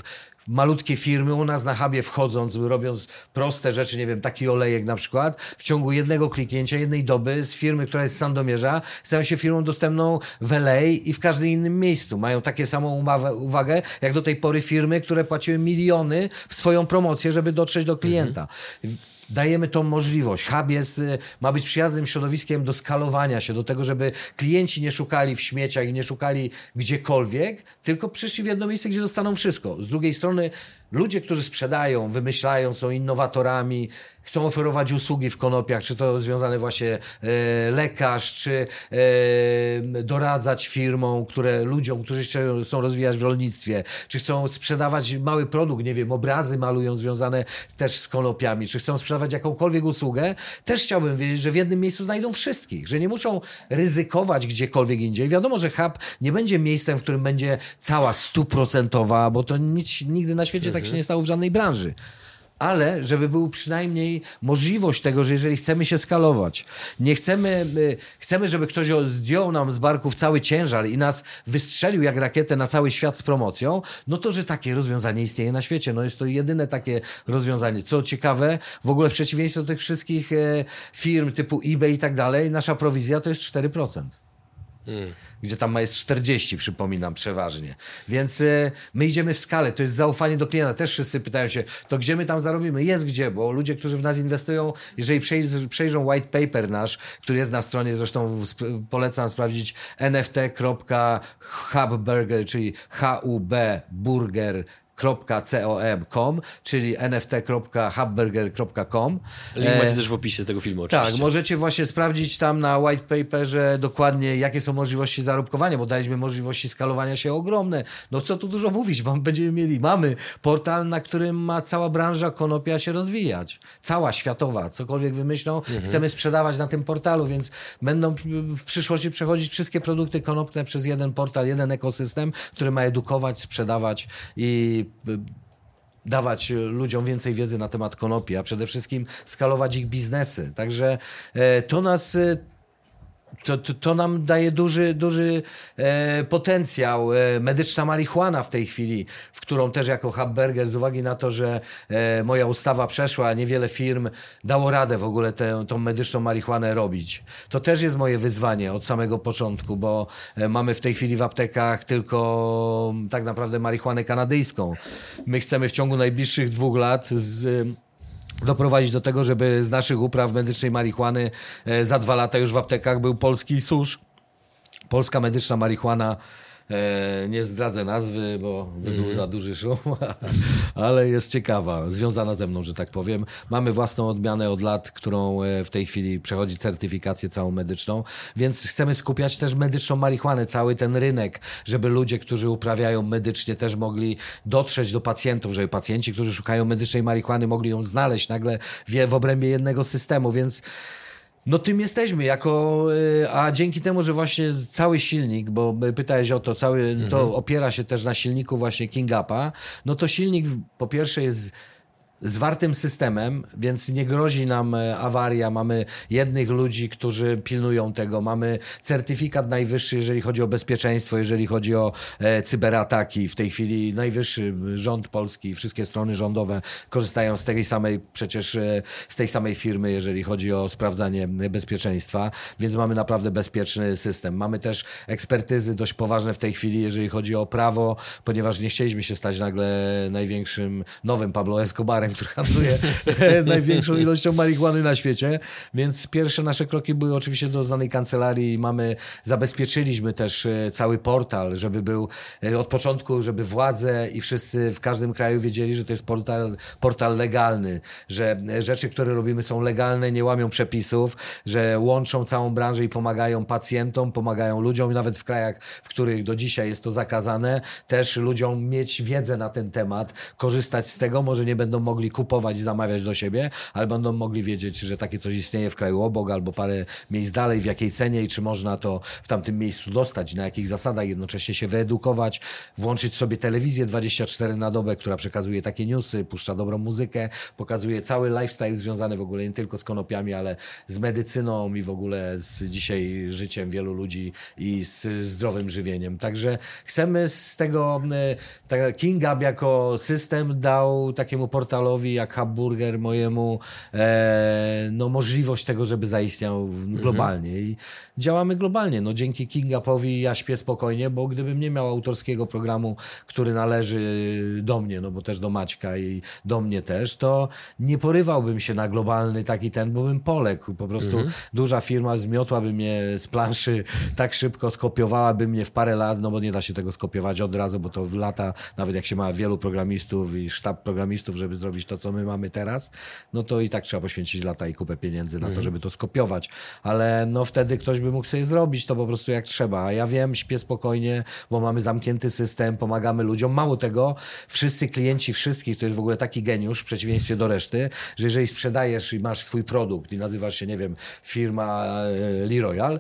malutkie firmy u nas na hubie wchodząc, robiąc proste rzeczy, nie wiem, taki olejek na przykład, w ciągu jednego kliknięcia, jednej doby z firmy, która jest z Sandomierza, stają się firmą dostępną w LA i w każdym innym miejscu. Mają takie samą uwagę, jak do tej pory firmy, które płaciły miliony w swoją promocję, żeby dotrzeć do klienta. Mhm. Dajemy tą możliwość. Hub jest, y, ma być przyjaznym środowiskiem do skalowania się, do tego, żeby klienci nie szukali w śmieciach i nie szukali gdziekolwiek, tylko przyszli w jedno miejsce, gdzie dostaną wszystko. Z drugiej strony ludzie, którzy sprzedają, wymyślają, są innowatorami, chcą oferować usługi w konopiach, czy to związane właśnie e, lekarz, czy e, doradzać firmom, które ludziom, którzy chcą rozwijać w rolnictwie, czy chcą sprzedawać mały produkt, nie wiem, obrazy malują związane też z konopiami, czy chcą sprzedawać jakąkolwiek usługę, też chciałbym wiedzieć, że w jednym miejscu znajdą wszystkich, że nie muszą ryzykować gdziekolwiek indziej. Wiadomo, że hub nie będzie miejscem, w którym będzie cała stuprocentowa, bo to nic, nigdy na świecie mhm. Się nie stało w żadnej branży ale żeby był przynajmniej możliwość tego, że jeżeli chcemy się skalować, nie chcemy, chcemy, żeby ktoś zdjął nam z barków cały ciężar i nas wystrzelił jak rakietę na cały świat z promocją, no to, że takie rozwiązanie istnieje na świecie. No jest to jedyne takie rozwiązanie. Co ciekawe, w ogóle w przeciwieństwie do tych wszystkich e, firm typu eBay i tak dalej, nasza prowizja to jest 4%. Hmm. Gdzie tam jest 40, przypominam, przeważnie. Więc y, my idziemy w skalę, to jest zaufanie do klienta. Też wszyscy pytają się, to gdzie my tam zarobimy? Jest gdzie, bo ludzie, którzy w nas inwestują, jeżeli przejrzą white paper nasz, który jest na stronie, zresztą polecam sprawdzić nft.hubburger, czyli HUB burger nft.com, czyli nft.hubburger.com. Link macie e, też w opisie tego filmu oczywiście. Tak, możecie właśnie sprawdzić tam na white paperze dokładnie jakie są możliwości zarobkowania, bo daliśmy możliwości skalowania się ogromne. No co tu dużo mówić, będziemy mieli, mamy portal, na którym ma cała branża konopia się rozwijać. Cała, światowa, cokolwiek wymyślą, mhm. chcemy sprzedawać na tym portalu, więc będą w przyszłości przechodzić wszystkie produkty konopne przez jeden portal, jeden ekosystem, który ma edukować, sprzedawać i dawać ludziom więcej wiedzy na temat konopi, a przede wszystkim skalować ich biznesy. Także e, to nas e, to, to, to, nam daje duży, duży e, potencjał. E, medyczna marihuana w tej chwili, w którą też jako Hubberger, z uwagi na to, że e, moja ustawa przeszła, niewiele firm dało radę w ogóle tę, tą medyczną marihuanę robić. To też jest moje wyzwanie od samego początku, bo e, mamy w tej chwili w aptekach tylko tak naprawdę marihuanę kanadyjską. My chcemy w ciągu najbliższych dwóch lat z doprowadzić do tego, żeby z naszych upraw medycznej marihuany e, za dwa lata już w aptekach był polski susz. Polska medyczna marihuana nie zdradzę nazwy, bo by był mm. za duży szum, ale jest ciekawa, związana ze mną, że tak powiem. Mamy własną odmianę od lat, którą e, w tej chwili przechodzi certyfikację całą medyczną, więc chcemy skupiać też medyczną marihuanę, cały ten rynek, żeby ludzie, którzy uprawiają medycznie też mogli dotrzeć do pacjentów, żeby pacjenci, którzy szukają medycznej marihuany mogli ją znaleźć nagle w obrębie jednego systemu, więc no tym jesteśmy, jako, y, a dzięki temu, że właśnie cały silnik, bo pytałeś o to, cały, mhm. to opiera się też na silniku właśnie King Upa, no to silnik po pierwsze jest zwartym systemem, więc nie grozi nam e, awaria. Mamy jednych ludzi, którzy pilnują tego. Mamy certyfikat najwyższy, jeżeli chodzi o bezpieczeństwo, jeżeli chodzi o e, cyberataki. W tej chwili najwyższy rząd polski, wszystkie strony rządowe korzystają z tej samej, przecież e, z tej samej firmy, jeżeli chodzi o sprawdzanie bezpieczeństwa, więc mamy naprawdę bezpieczny system. Mamy też ekspertyzy dość poważne w tej chwili, jeżeli chodzi o prawo, ponieważ nie chcieliśmy się stać nagle największym nowym Pablo Escobarem, który handluje największą ilością marihuany na świecie. Więc pierwsze nasze kroki były oczywiście do znanej kancelarii. Mamy, zabezpieczyliśmy też e, cały portal, żeby był e, od początku, żeby władze i wszyscy w każdym kraju wiedzieli, że to jest portal, portal legalny, że rzeczy, które robimy są legalne, nie łamią przepisów, że łączą całą branżę i pomagają pacjentom, pomagają ludziom i nawet w krajach, w których do dzisiaj jest to zakazane, też ludziom mieć wiedzę na ten temat, korzystać z tego, może nie będą mogli mogli kupować zamawiać do siebie, ale będą mogli wiedzieć, że takie coś istnieje w kraju obok albo parę miejsc dalej, w jakiej cenie i czy można to w tamtym miejscu dostać, na jakich zasadach, jednocześnie się wyedukować, włączyć sobie telewizję 24 na dobę, która przekazuje takie newsy, puszcza dobrą muzykę, pokazuje cały lifestyle związany w ogóle nie tylko z konopiami, ale z medycyną i w ogóle z dzisiaj życiem wielu ludzi i z zdrowym żywieniem. Także chcemy z tego, e, King Up jako system dał takiemu portalowi jak Hamburger mojemu e, no, możliwość tego, żeby zaistniał globalnie. I działamy globalnie. No, dzięki King Upowi ja śpię spokojnie, bo gdybym nie miał autorskiego programu, który należy do mnie, no bo też do Maćka i do mnie też, to nie porywałbym się na globalny taki ten, bo bym poległ. Po prostu mhm. duża firma zmiotłaby mnie z planszy tak szybko, skopiowałaby mnie w parę lat, no bo nie da się tego skopiować od razu, bo to w lata, nawet jak się ma wielu programistów i sztab programistów, żeby zrobić to, co my mamy teraz, no to i tak trzeba poświęcić lata i kupę pieniędzy na to, mhm. żeby to skopiować. Ale no wtedy ktoś by mógł sobie zrobić to po prostu jak trzeba. A ja wiem, śpię spokojnie, bo mamy zamknięty system, pomagamy ludziom. Mało tego, wszyscy klienci wszystkich, to jest w ogóle taki geniusz w przeciwieństwie do reszty, że jeżeli sprzedajesz i masz swój produkt i nazywasz się, nie wiem, firma e, Lee Royal,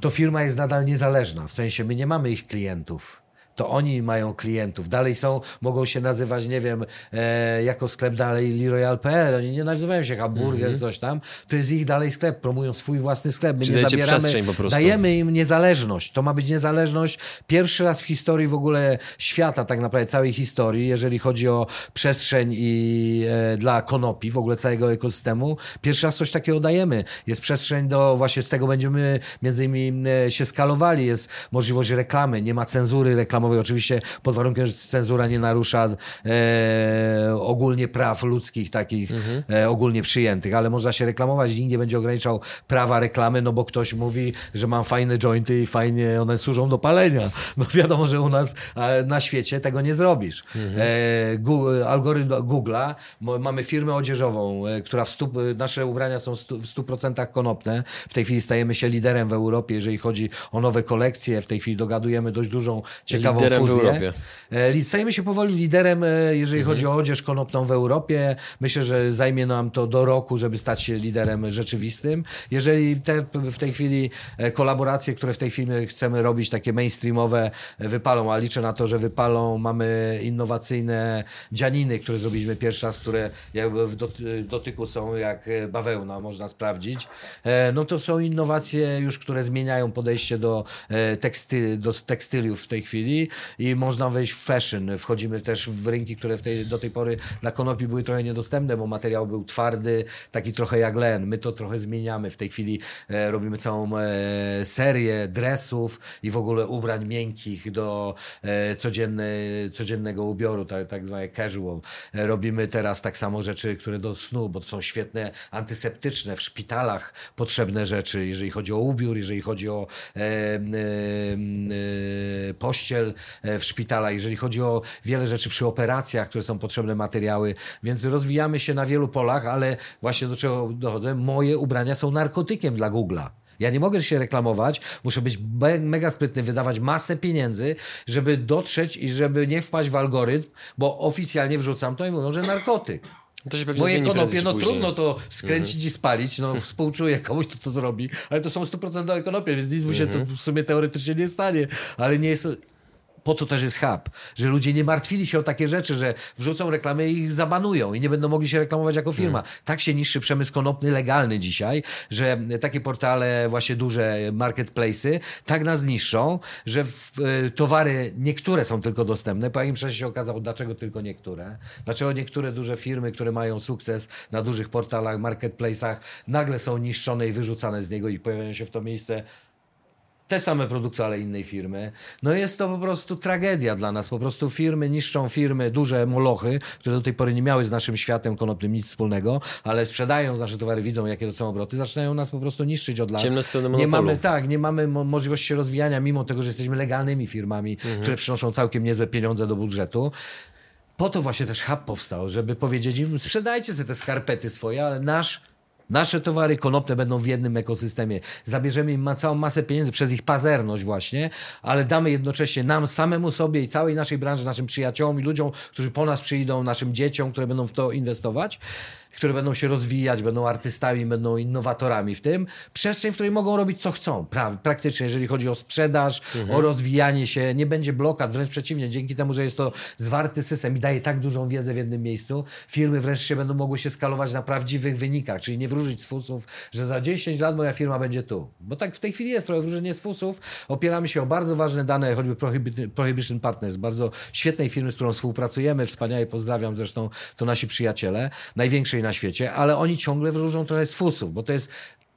to firma jest nadal niezależna. W sensie my nie mamy ich klientów to oni mają klientów. Dalej są, mogą się nazywać, nie wiem, e, jako sklep dalej Leroyal.pl. Oni nie nazywają się hamburger, mm -hmm. coś tam. To jest ich dalej sklep, promują swój własny sklep. My Czyli nie zabieramy, po prostu. dajemy im niezależność. To ma być niezależność pierwszy raz w historii w ogóle świata, tak naprawdę całej historii, jeżeli chodzi o przestrzeń i e, dla konopi, w ogóle całego ekosystemu. Pierwszy raz coś takiego dajemy. Jest przestrzeń do, właśnie z tego będziemy między innymi e, się skalowali. Jest możliwość reklamy, nie ma cenzury reklamowej reklamowej, oczywiście pod warunkiem, że cenzura nie narusza e, ogólnie praw ludzkich, takich mhm. e, ogólnie przyjętych, ale można się reklamować, nikt nie będzie ograniczał prawa reklamy, no bo ktoś mówi, że mam fajne jointy i fajnie one służą do palenia. No wiadomo, że u nas na świecie tego nie zrobisz. Mhm. E, Google, algorytm Google'a, mamy firmę odzieżową, e, która w stu, nasze ubrania są w 100% konopne. W tej chwili stajemy się liderem w Europie, jeżeli chodzi o nowe kolekcje. W tej chwili dogadujemy dość dużą ciekawą liderem fuzję. w Europie. E, stajemy się powoli liderem, e, jeżeli mhm. chodzi o odzież konopną w Europie. Myślę, że zajmie nam to do roku, żeby stać się liderem rzeczywistym. Jeżeli te, w tej chwili e, kolaboracje, które w tej chwili chcemy robić, takie mainstreamowe, wypalą, a liczę na to, że wypalą. Mamy innowacyjne dzianiny, które zrobiliśmy pierwszy raz, które jakby w dotyku są jak bawełna, można sprawdzić. No to są innowacje już, które zmieniają podejście do, teksty, do tekstyliów w tej chwili i można wejść w fashion. Wchodzimy też w rynki, które tej, do tej pory dla konopi były trochę niedostępne, bo materiał był twardy, taki trochę jak len. My to trochę zmieniamy. W tej chwili e, robimy całą e, serię dresów i w ogóle ubrań miękkich do e, codzienne, codziennego ubioru, tak, tak zwane casual. E, robimy teraz tak samo rzeczy, które do snu, bo to są świetne antyseptyczne, w szpitalach potrzebne rzeczy, jeżeli chodzi o ubiór, jeżeli chodzi o e, e, pościel, E, w szpitalach, jeżeli chodzi o wiele rzeczy przy operacjach, które są potrzebne materiały, więc rozwijamy się na wielu polach, ale właśnie do czego dochodzę, moje ubrania są narkotykiem dla Google'a. Ja nie mogę się reklamować, muszę być mega sprytny, wydawać masę pieniędzy, żeby dotrzeć i żeby nie wpaść w algorytm, bo oficjalnie wrzucam to i mówią, że narkotyk. To się pewnie Moje konopie, no trudno to skręcić mhm. i spalić, no współczuję komuś, kto to zrobi, ale to są 100% konopie, więc nic mu się to mhm. w sumie teoretycznie nie stanie, ale nie jest po to też jest hub, że ludzie nie martwili się o takie rzeczy, że wrzucą reklamy i ich zabanują i nie będą mogli się reklamować jako firma. Hmm. Tak się niszczy przemysł konopny legalny dzisiaj, że takie portale, właśnie duże marketplace'y, tak nas niszczą, że e, towary niektóre są tylko dostępne. Po jakimś czasie się okazało, dlaczego tylko niektóre. Dlaczego niektóre duże firmy, które mają sukces na dużych portalach, marketplace'ach, nagle są niszczone i wyrzucane z niego i pojawiają się w to miejsce te same produkty, ale innej firmy. No jest to po prostu tragedia dla nas. Po prostu firmy niszczą firmy, duże molochy, które do tej pory nie miały z naszym światem konopnym nic wspólnego, ale sprzedają nasze towary, widzą jakie to są obroty, zaczynają nas po prostu niszczyć od lat. Ciemne strony monopolu. Nie mamy, tak, nie mamy mo możliwości rozwijania, mimo tego, że jesteśmy legalnymi firmami, mhm. które przynoszą całkiem niezłe pieniądze do budżetu. Po to właśnie też hub powstał, żeby powiedzieć im, sprzedajcie sobie te skarpety swoje, ale nasz Nasze towary konopne będą w jednym ekosystemie. Zabierzemy im całą masę pieniędzy przez ich pazerność właśnie, ale damy jednocześnie nam samemu sobie i całej naszej branży, naszym przyjaciołom i ludziom, którzy po nas przyjdą, naszym dzieciom, które będą w to inwestować, które będą się rozwijać, będą artystami, będą innowatorami w tym, przestrzeń, w której mogą robić co chcą. Pra praktycznie, jeżeli chodzi o sprzedaż, mhm. o rozwijanie się, nie będzie blokad, wręcz przeciwnie, dzięki temu, że jest to zwarty system i daje tak dużą wiedzę w jednym miejscu, firmy wręcz się będą mogły się skalować na prawdziwych wynikach, czyli nie wróżyć z fusów, że za 10 lat moja firma będzie tu. Bo tak w tej chwili jest trochę wróżenie z fusów. Opieramy się o bardzo ważne dane, choćby Prohibition Partners, bardzo świetnej firmy, z którą współpracujemy, wspaniale pozdrawiam zresztą, to nasi przyjaciele, największej na świecie, ale oni ciągle wróżą trochę z fusów, bo to jest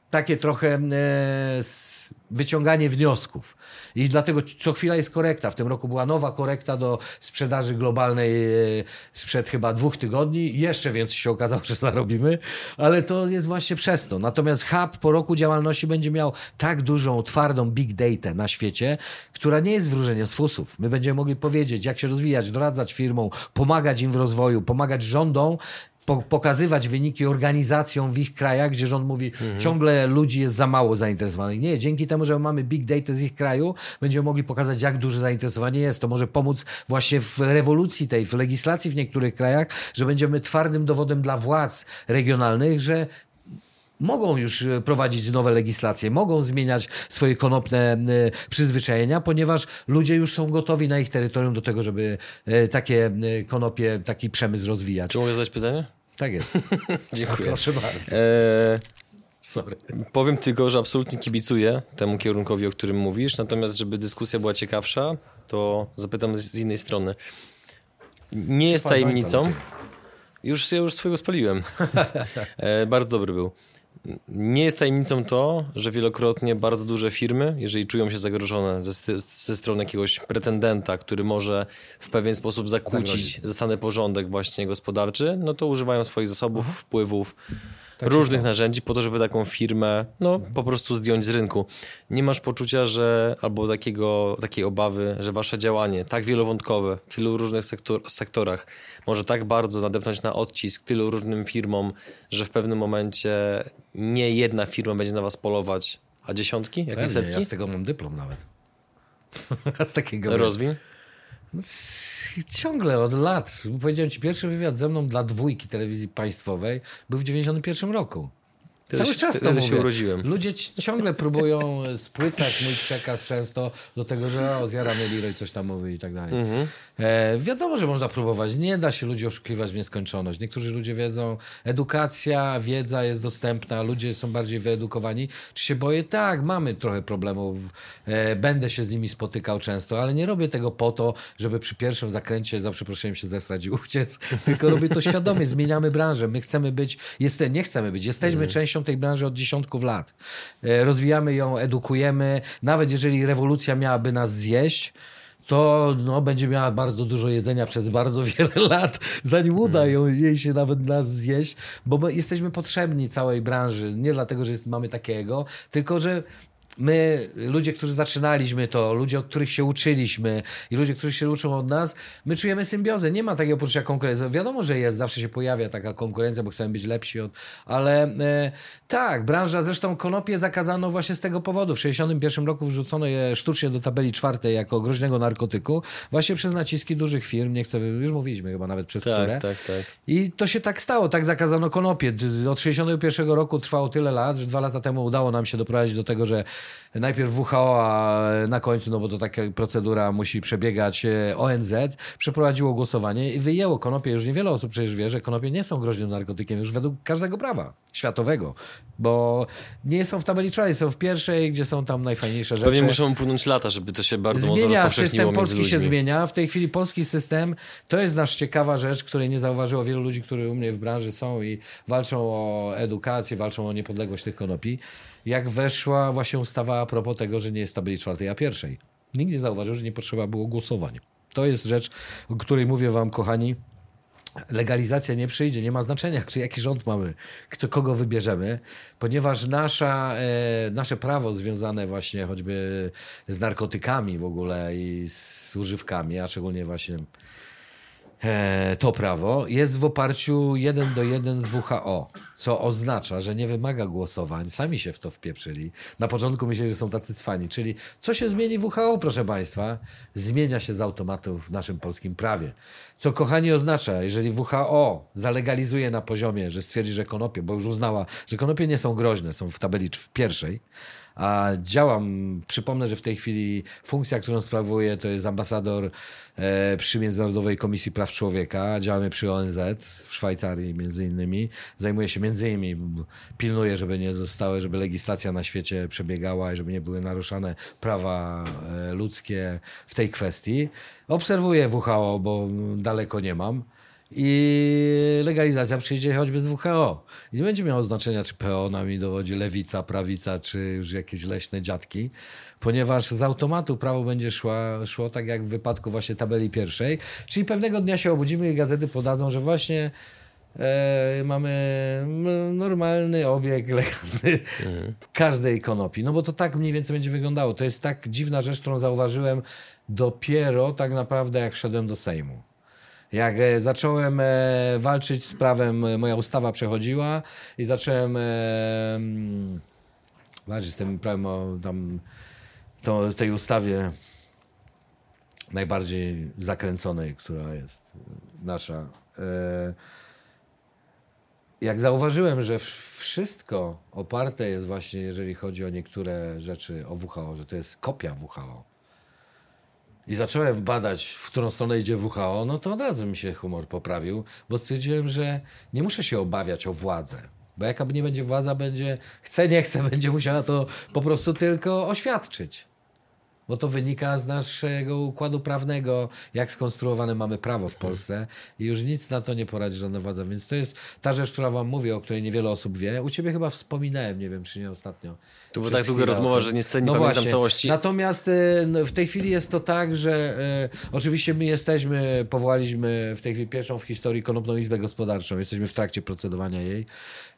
takie trochę e, wyciąganie wniosków. I dlatego co chwila jest korekta. W tym roku była nowa korekta do sprzedaży globalnej e, sprzed chyba dwóch tygodni. Jeszcze więcej się okazało, że zarobimy, ale to jest właśnie przez to. Natomiast hub po roku działalności będzie miał tak dużą, twardą big data na świecie, która nie jest wróżeniem z fusów. My będziemy mogli powiedzieć, jak się rozwijać, doradzać firmom, pomagać im w rozwoju, pomagać rządom po, pokazywać wyniki organizacjom w ich krajach, gdzie rząd mówi, mhm. ciągle ludzi jest za mało zainteresowanych. Nie, dzięki temu, że mamy big data z ich kraju, będziemy mogli pokazać, jak duże zainteresowanie jest. To może pomóc właśnie w rewolucji tej, w legislacji w niektórych krajach, że będziemy twardym dowodem dla władz regionalnych, że mogą już e, prowadzić nowe legislacje, mogą zmieniać swoje konopne e, przyzwyczajenia, ponieważ ludzie już są gotowi na ich terytorium do tego, żeby e, takie konopie, taki przemysł rozwijać. Czy mogę zadać pytanie? Tak jest. Dziękuję. Proszę bardzo. E... Sorry. Powiem tylko, że absolutnie kibicuję temu kierunkowi, o którym mówisz, natomiast żeby dyskusja była ciekawsza, to zapytam z innej strony. Nie jest tajemnicą, już, ja już swojego spaliłem. e, bardzo dobry był. Nie jest tajemnicą to, że wielokrotnie bardzo duże firmy, jeżeli czują się zagrożone ze, ze strony jakiegoś pretendenta, który może w pewien sposób zakłócić zastanę porządek właśnie gospodarczy, no to używają swoich zasobów, mhm. wpływów, tak różnych narzędzi po to, żeby taką firmę no, po prostu zdjąć z rynku. Nie masz poczucia, że albo takiego, takiej obawy, że wasze działanie tak wielowątkowe w tylu różnych sektor, sektorach może tak bardzo nadepnąć na odcisk tylu różnym firmom, że w pewnym momencie nie jedna firma będzie na was polować, a dziesiątki, jakieś Pewnie, setki? Ja z tego mam dyplom nawet. z takiego. Rozwin? No, ciągle od lat. Powiedziałem ci, pierwszy wywiad ze mną dla dwójki telewizji państwowej był w 91 roku. Cały czas to mówię. się urodziłem. Ludzie ciągle próbują spłycać mój przekaz często do tego, że o, zjaramy Leroy, coś tam mówi i tak dalej. Mhm. E, wiadomo, że można próbować. Nie da się ludzi oszukiwać w nieskończoność. Niektórzy ludzie wiedzą, edukacja, wiedza jest dostępna, ludzie są bardziej wyedukowani. Czy się boję? Tak, mamy trochę problemów. E, będę się z nimi spotykał często, ale nie robię tego po to, żeby przy pierwszym zakręcie za przeproszeniem się zesrać i uciec, tylko robię to świadomie. Zmieniamy branżę. My chcemy być, jest, nie chcemy być, jesteśmy mhm. częścią tej branży od dziesiątków lat. E, rozwijamy ją, edukujemy. Nawet jeżeli rewolucja miałaby nas zjeść, to no, będzie miała bardzo dużo jedzenia przez bardzo wiele lat, zanim uda hmm. ją, jej się nawet nas zjeść, bo my jesteśmy potrzebni całej branży. Nie dlatego, że jest, mamy takiego, tylko że my, ludzie, którzy zaczynaliśmy to, ludzie, od których się uczyliśmy i ludzie, którzy się uczą od nas, my czujemy symbiozę. Nie ma takiego poczucia konkurencji. Wiadomo, że jest, zawsze się pojawia taka konkurencja, bo chcemy być lepsi od... Ale e, tak, branża, zresztą konopie zakazano właśnie z tego powodu. W 1961 roku wrzucono je sztucznie do tabeli czwartej jako groźnego narkotyku, właśnie przez naciski dużych firm, nie chcę, już mówiliśmy chyba nawet przez tak, które. Tak, tak. I to się tak stało, tak zakazano konopie. Od 1961 roku trwało tyle lat, że dwa lata temu udało nam się doprowadzić do tego, że najpierw WHO, a na końcu, no bo to taka procedura musi przebiegać, e, ONZ przeprowadziło głosowanie i wyjęło konopie. Już niewiele osób przecież wie, że konopie nie są groźnym narkotykiem już według każdego prawa światowego, bo nie są w tabeli czwartej, są w pierwszej, gdzie są tam najfajniejsze rzeczy. Pewnie muszą upłynąć lata, żeby to się bardzo zmienia, mocno system polski się zmienia. W tej chwili polski system to jest nasz ciekawa rzecz, której nie zauważyło wielu ludzi, którzy u mnie w branży są i walczą o edukację, walczą o niepodległość tych konopi jak weszła właśnie ustawa a propos tego, że nie jest tabeli czwartej, a pierwszej. Nikt nie zauważył, że nie potrzeba było głosowania. To jest rzecz, o której mówię wam, kochani, legalizacja nie przyjdzie, nie ma znaczenia, jaki rząd mamy, kto, kogo wybierzemy, ponieważ nasza, e, nasze prawo związane właśnie choćby z narkotykami w ogóle i z używkami, a szczególnie właśnie to prawo jest w oparciu jeden do jeden z WHO, co oznacza, że nie wymaga głosowań. Sami się w to wpieprzyli. Na początku myśleli, że są tacy cwani. Czyli co się zmieni w WHO, proszę Państwa? Zmienia się z automatu w naszym polskim prawie. Co, kochani, oznacza, jeżeli WHO zalegalizuje na poziomie, że stwierdzi, że konopie, bo już uznała, że konopie nie są groźne, są w tabeli pierwszej, a działam, przypomnę, że w tej chwili funkcja, którą sprawuję, to jest ambasador e, przy Międzynarodowej Komisji Praw Człowieka. Działamy przy ONZ w Szwajcarii między innymi. Zajmuję się między innymi, pilnuję, żeby nie zostały, żeby legislacja na świecie przebiegała i żeby nie były naruszane prawa e, ludzkie w tej kwestii. Obserwuję WHO, bo daleko nie mam i legalizacja przyjdzie choćby z WHO. I nie będzie miało znaczenia, czy PO nami dowodzi lewica, prawica, czy już jakieś leśne dziadki, ponieważ z automatu prawo będzie szła, szło tak jak w wypadku właśnie tabeli pierwszej, czyli pewnego dnia się obudzimy i gazety podadzą, że właśnie e, mamy normalny obieg legalny mhm. każdej konopi. No bo to tak mniej więcej będzie wyglądało. To jest tak dziwna rzecz, którą zauważyłem dopiero tak naprawdę jak wszedłem do Sejmu. Jak e, zacząłem e, walczyć z prawem, e, moja ustawa przechodziła i zacząłem mm, walczyć z tym prawem o tam, to, tej ustawie najbardziej zakręconej, która jest nasza. Jak zauważyłem, że wszystko oparte jest właśnie, jeżeli chodzi o niektóre rzeczy o WHO, że to jest kopia WHO, i zacząłem badać, w którą stronę idzie WHO, no to od razu mi się humor poprawił, bo stwierdziłem, że nie muszę się obawiać o władzę. Bo jaka nie będzie władza, będzie, chce, nie chce, będzie musiała to po prostu tylko oświadczyć bo to wynika z naszego układu prawnego, jak skonstruowane mamy prawo w Polsce i już nic na to nie poradzi żadna władza. Więc to jest ta rzecz, która wam mówię, o której niewiele osób wie. U ciebie chyba wspominałem, nie wiem czy nie ostatnio. To była tak długa rozmowa, że niestety nie no pamiętam właśnie. całości. Natomiast e, no, w tej chwili jest to tak, że e, oczywiście my jesteśmy, powołaliśmy w tej chwili pierwszą w historii Konopną Izbę Gospodarczą. Jesteśmy w trakcie procedowania jej.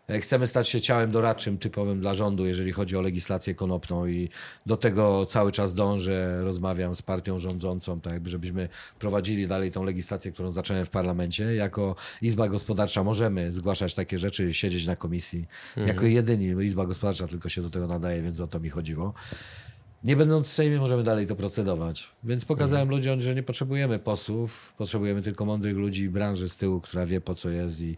E, chcemy stać się ciałem doradczym typowym dla rządu, jeżeli chodzi o legislację konopną i do tego cały czas dążę, rozmawiam z partią rządzącą, tak jakby żebyśmy prowadzili dalej tą legislację, którą zacząłem w parlamencie. Jako Izba Gospodarcza możemy zgłaszać takie rzeczy, siedzieć na komisji. Mhm. Jako jedyni Izba Gospodarcza tylko się do tego nadaje, więc o to mi chodziło. Nie będąc w Sejmie, możemy dalej to procedować. Więc pokazałem mhm. ludziom, że nie potrzebujemy posłów, potrzebujemy tylko mądrych ludzi branży z tyłu, która wie po co jest i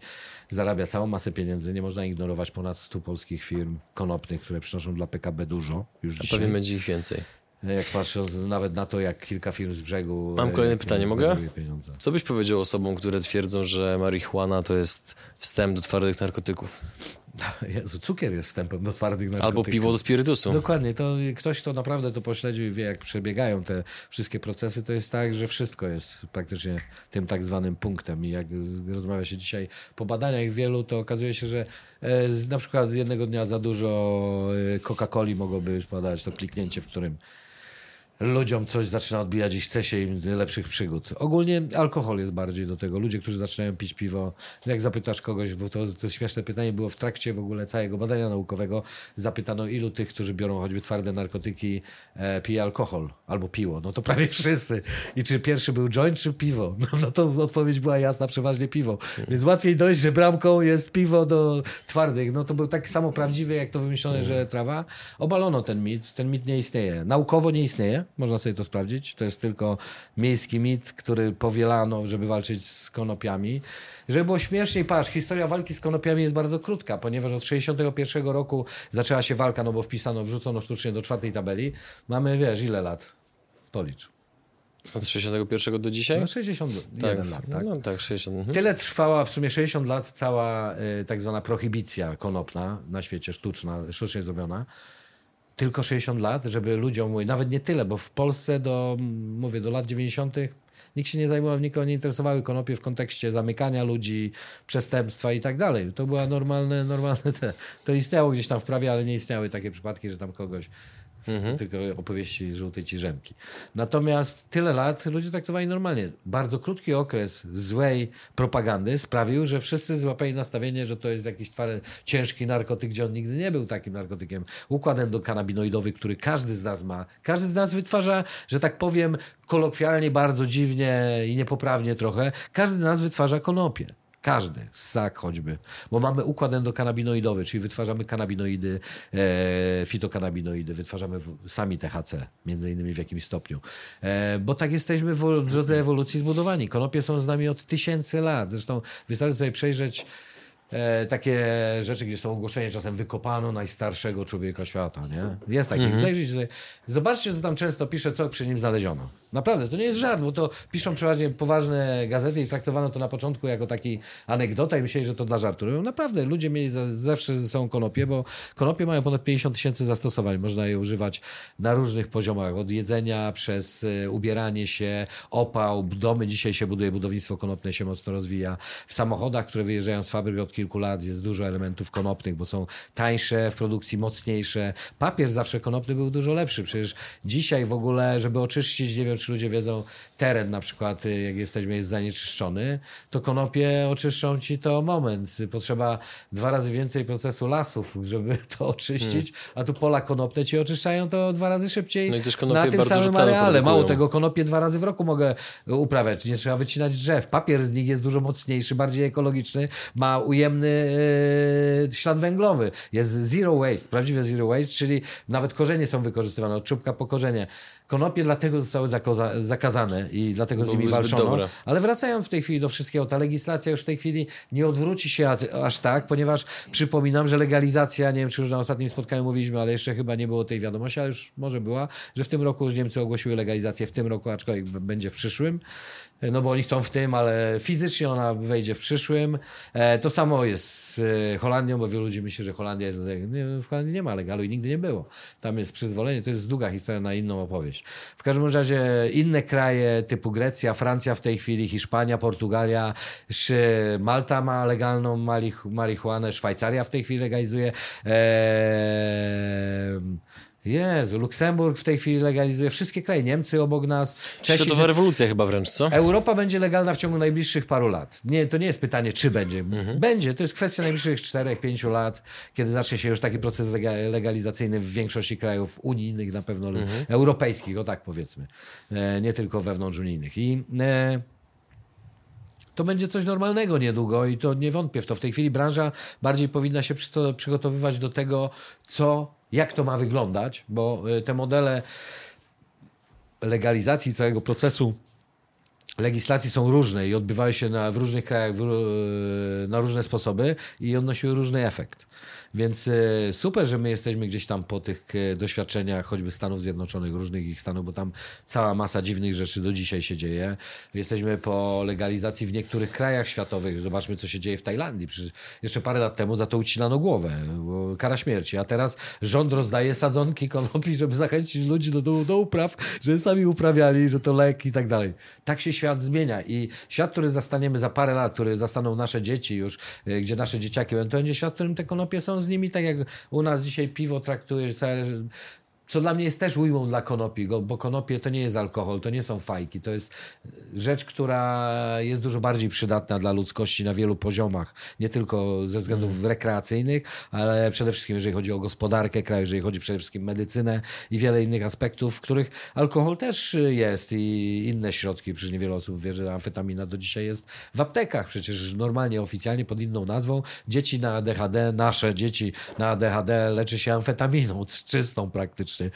zarabia całą masę pieniędzy. Nie można ignorować ponad 100 polskich firm konopnych, które przynoszą dla PKB dużo. Już A pewnie będzie ich więcej. Jak patrząc nawet na to, jak kilka firm z brzegu. Mam kolejne pytanie, mogę? Pieniądze. Co byś powiedział osobom, które twierdzą, że marihuana to jest wstęp do twardych narkotyków? Jezu, cukier jest wstępem do twardych narkotyków. Albo piwo do spirytusu. Dokładnie. To ktoś, kto naprawdę to pośledził i wie, jak przebiegają te wszystkie procesy, to jest tak, że wszystko jest praktycznie tym tak zwanym punktem. I jak rozmawia się dzisiaj po badaniach wielu, to okazuje się, że e, na przykład jednego dnia za dużo e, Coca-Coli mogłoby spadać to kliknięcie, w którym ludziom coś zaczyna odbijać i chce się im lepszych przygód. Ogólnie alkohol jest bardziej do tego. Ludzie, którzy zaczynają pić piwo, jak zapytasz kogoś, bo to, to śmieszne pytanie było w trakcie w ogóle całego badania naukowego, zapytano ilu tych, którzy biorą choćby twarde narkotyki, e, pije alkohol albo piło. No to prawie wszyscy. I czy pierwszy był joint, czy piwo? No, no to odpowiedź była jasna, przeważnie piwo. Więc łatwiej dojść, że bramką jest piwo do twardych. No to był tak samo prawdziwy, jak to wymyślone, że trawa. Obalono ten mit. Ten mit nie istnieje. Naukowo nie istnieje można sobie to sprawdzić. To jest tylko miejski mit, który powielano, żeby walczyć z konopiami. Żeby było śmieszniej, patrz, historia walki z konopiami jest bardzo krótka, ponieważ od 61 roku zaczęła się walka, no bo wpisano, wrzucono sztucznie do czwartej tabeli. Mamy, wiesz, ile lat? Policz. Od 61 do dzisiaj? No 61 tak. lat, tak. No, tak 60. Mhm. Tyle trwała w sumie 60 lat cała y, tak zwana prohibicja konopna na świecie, sztuczna, sztucznie zrobiona tylko 60 lat, żeby ludziom mówić, nawet nie tyle, bo w Polsce do, mówię, do lat 90. nikt się nie zajmował, nikogo nie interesowały konopie w kontekście zamykania ludzi, przestępstwa i tak dalej. To była normalne, normalne to istniało gdzieś tam w prawie, ale nie istniały takie przypadki, że tam kogoś Mhm. Tylko opowieści żółtej ciżemki. Natomiast tyle lat ludzie traktowali normalnie. Bardzo krótki okres złej propagandy sprawił, że wszyscy złapali nastawienie, że to jest jakiś twardy, ciężki narkotyk, gdzie on nigdy nie był takim narkotykiem. Układ endokanabinoidowy, który każdy z nas ma. Każdy z nas wytwarza, że tak powiem, kolokwialnie, bardzo dziwnie i niepoprawnie trochę, każdy z nas wytwarza konopie. Każdy, ssak choćby, bo mamy układ endokanabinoidowy, czyli wytwarzamy kanabinoidy, e, fitokanabinoidy, wytwarzamy sami THC, między innymi w jakimś stopniu. E, bo tak jesteśmy w, w drodze ewolucji zbudowani. Konopie są z nami od tysięcy lat. Zresztą wystarczy sobie przejrzeć e, takie rzeczy, gdzie są ogłoszenia, czasem wykopano najstarszego człowieka świata, nie? Jest taki. Mhm. Zajrzyjcie sobie. Zobaczcie, co tam często pisze, co przy nim znaleziono. Naprawdę, to nie jest żart, bo to piszą przeważnie poważne gazety i traktowano to na początku jako taki anegdota i myśleli, że to dla żartu. Naprawdę, ludzie mieli za, zawsze ze sobą konopie, bo konopie mają ponad 50 tysięcy zastosowań. Można je używać na różnych poziomach, od jedzenia przez e, ubieranie się, opał, domy. Dzisiaj się buduje, budownictwo konopne się mocno rozwija. W samochodach, które wyjeżdżają z fabryk od kilku lat jest dużo elementów konopnych, bo są tańsze, w produkcji mocniejsze. Papier zawsze konopny był dużo lepszy. Przecież dzisiaj w ogóle, żeby oczyścić, nie wiem czy ludzie wiedzą, teren na przykład, y, jak jesteśmy, jest zanieczyszczony, to konopie oczyszczą ci to moment. Potrzeba dwa razy więcej procesu lasów, żeby to oczyścić, a tu pola konopne ci oczyszczają to dwa razy szybciej No i też na tym samym areale. Mało tego, konopie dwa razy w roku mogę uprawiać. Nie trzeba wycinać drzew. Papier z nich jest dużo mocniejszy, bardziej ekologiczny, ma ujemny e, ślad węglowy. Jest zero waste, prawdziwe zero waste, czyli nawet korzenie są wykorzystywane, od czubka po korzenie. Konopie dlatego zostały zakazane i dlatego z nimi walczono. Ale wracając w tej chwili do wszystkiego, ta legislacja już w tej chwili nie odwróci się aż, tak, ponieważ przypominam, że legalizacja, nie wiem czy już na ostatnim spotkaniu mówiliśmy, ale jeszcze chyba nie było tej wiadomości, ale już może była, że w tym roku już Niemcy ogłosiły legalizację w tym roku, aczkolwiek będzie w przyszłym. No bo oni chcą w tym, ale fizycznie ona wejdzie w przyszłym. E, to samo jest z e, Holandią, bo wielu ludzi myśli, że Holandia jest... Nie, w Holandii nie ma legalu i nigdy nie było. Tam jest przyzwolenie, to jest długa historia na inną opowieść. W każdym razie inne kraje typu Grecja, Francja w tej chwili, Hiszpania, Portugalia, Malta ma legalną marihuanę, Szwajcaria w tej chwili legalizuje. Eee, Jezu, Luksemburg w tej chwili legalizuje wszystkie kraje, Niemcy obok nas, Czesi. Światowa rewolucja chyba wręcz, co? Europa będzie legalna w ciągu najbliższych paru lat. Nie, to nie jest pytanie, czy będzie. Mhm. Będzie, to jest kwestia najbliższych 4-5 lat, kiedy zacznie się już taki proces lega- legalizacyjny w większości krajów unijnych na pewno, Mhm. europejskich, o tak powiedzmy. E, nie tylko wewnątrz unijnych. I e, to będzie coś normalnego niedługo i to nie wątpię w to. W tej chwili branża bardziej powinna się przygotowywać do tego, co, jak to ma wyglądać, bo e, te modele legalizacji całego procesu legislacji są różne i odbywały się na, w różnych krajach w, na różne sposoby i odnosiły różny efekt. Więc e, super, że my jesteśmy gdzieś tam po tych e, doświadczeniach choćby Stanów Zjednoczonych, różnych ich stanów, bo tam cała masa dziwnych rzeczy do dzisiaj się dzieje. Jesteśmy po legalizacji w niektórych krajach światowych. Zobaczmy, co się dzieje w Tajlandii. Przecież jeszcze parę lat temu za to ucinano głowę. Kara śmierci. A teraz rząd rozdaje sadzonki konopi, żeby zachęcić ludzi do, do, do upraw, żeby sami uprawiali, że to lek i tak dalej. Tak się świat zmienia i świat, który zastaniemy za parę lat, który zastaną nasze dzieci już, y, gdzie nasze dzieciaki będą, to będzie świat, w którym te konopie są z nimi, tak jak u nas dzisiaj piwo traktuje, całe- co dla mnie jest też ujmą dla konopi, bo konopie to nie jest alkohol, to nie są fajki, to jest rzecz, która jest dużo bardziej przydatna dla ludzkości na wielu poziomach, nie tylko ze względów rekreacyjnych, ale przede wszystkim jeżeli chodzi o gospodarkę kraju, jeżeli chodzi przede wszystkim o medycynę i wiele innych aspektów, w których alkohol też jest i inne środki, przecież niewiele osób wie, że amfetamina do dzisiaj jest w aptekach, przecież normalnie, oficjalnie pod inną nazwą. Dzieci na ADHD, nasze dzieci na ADHD leczy się amfetaminą, czystą praktycznie. 네.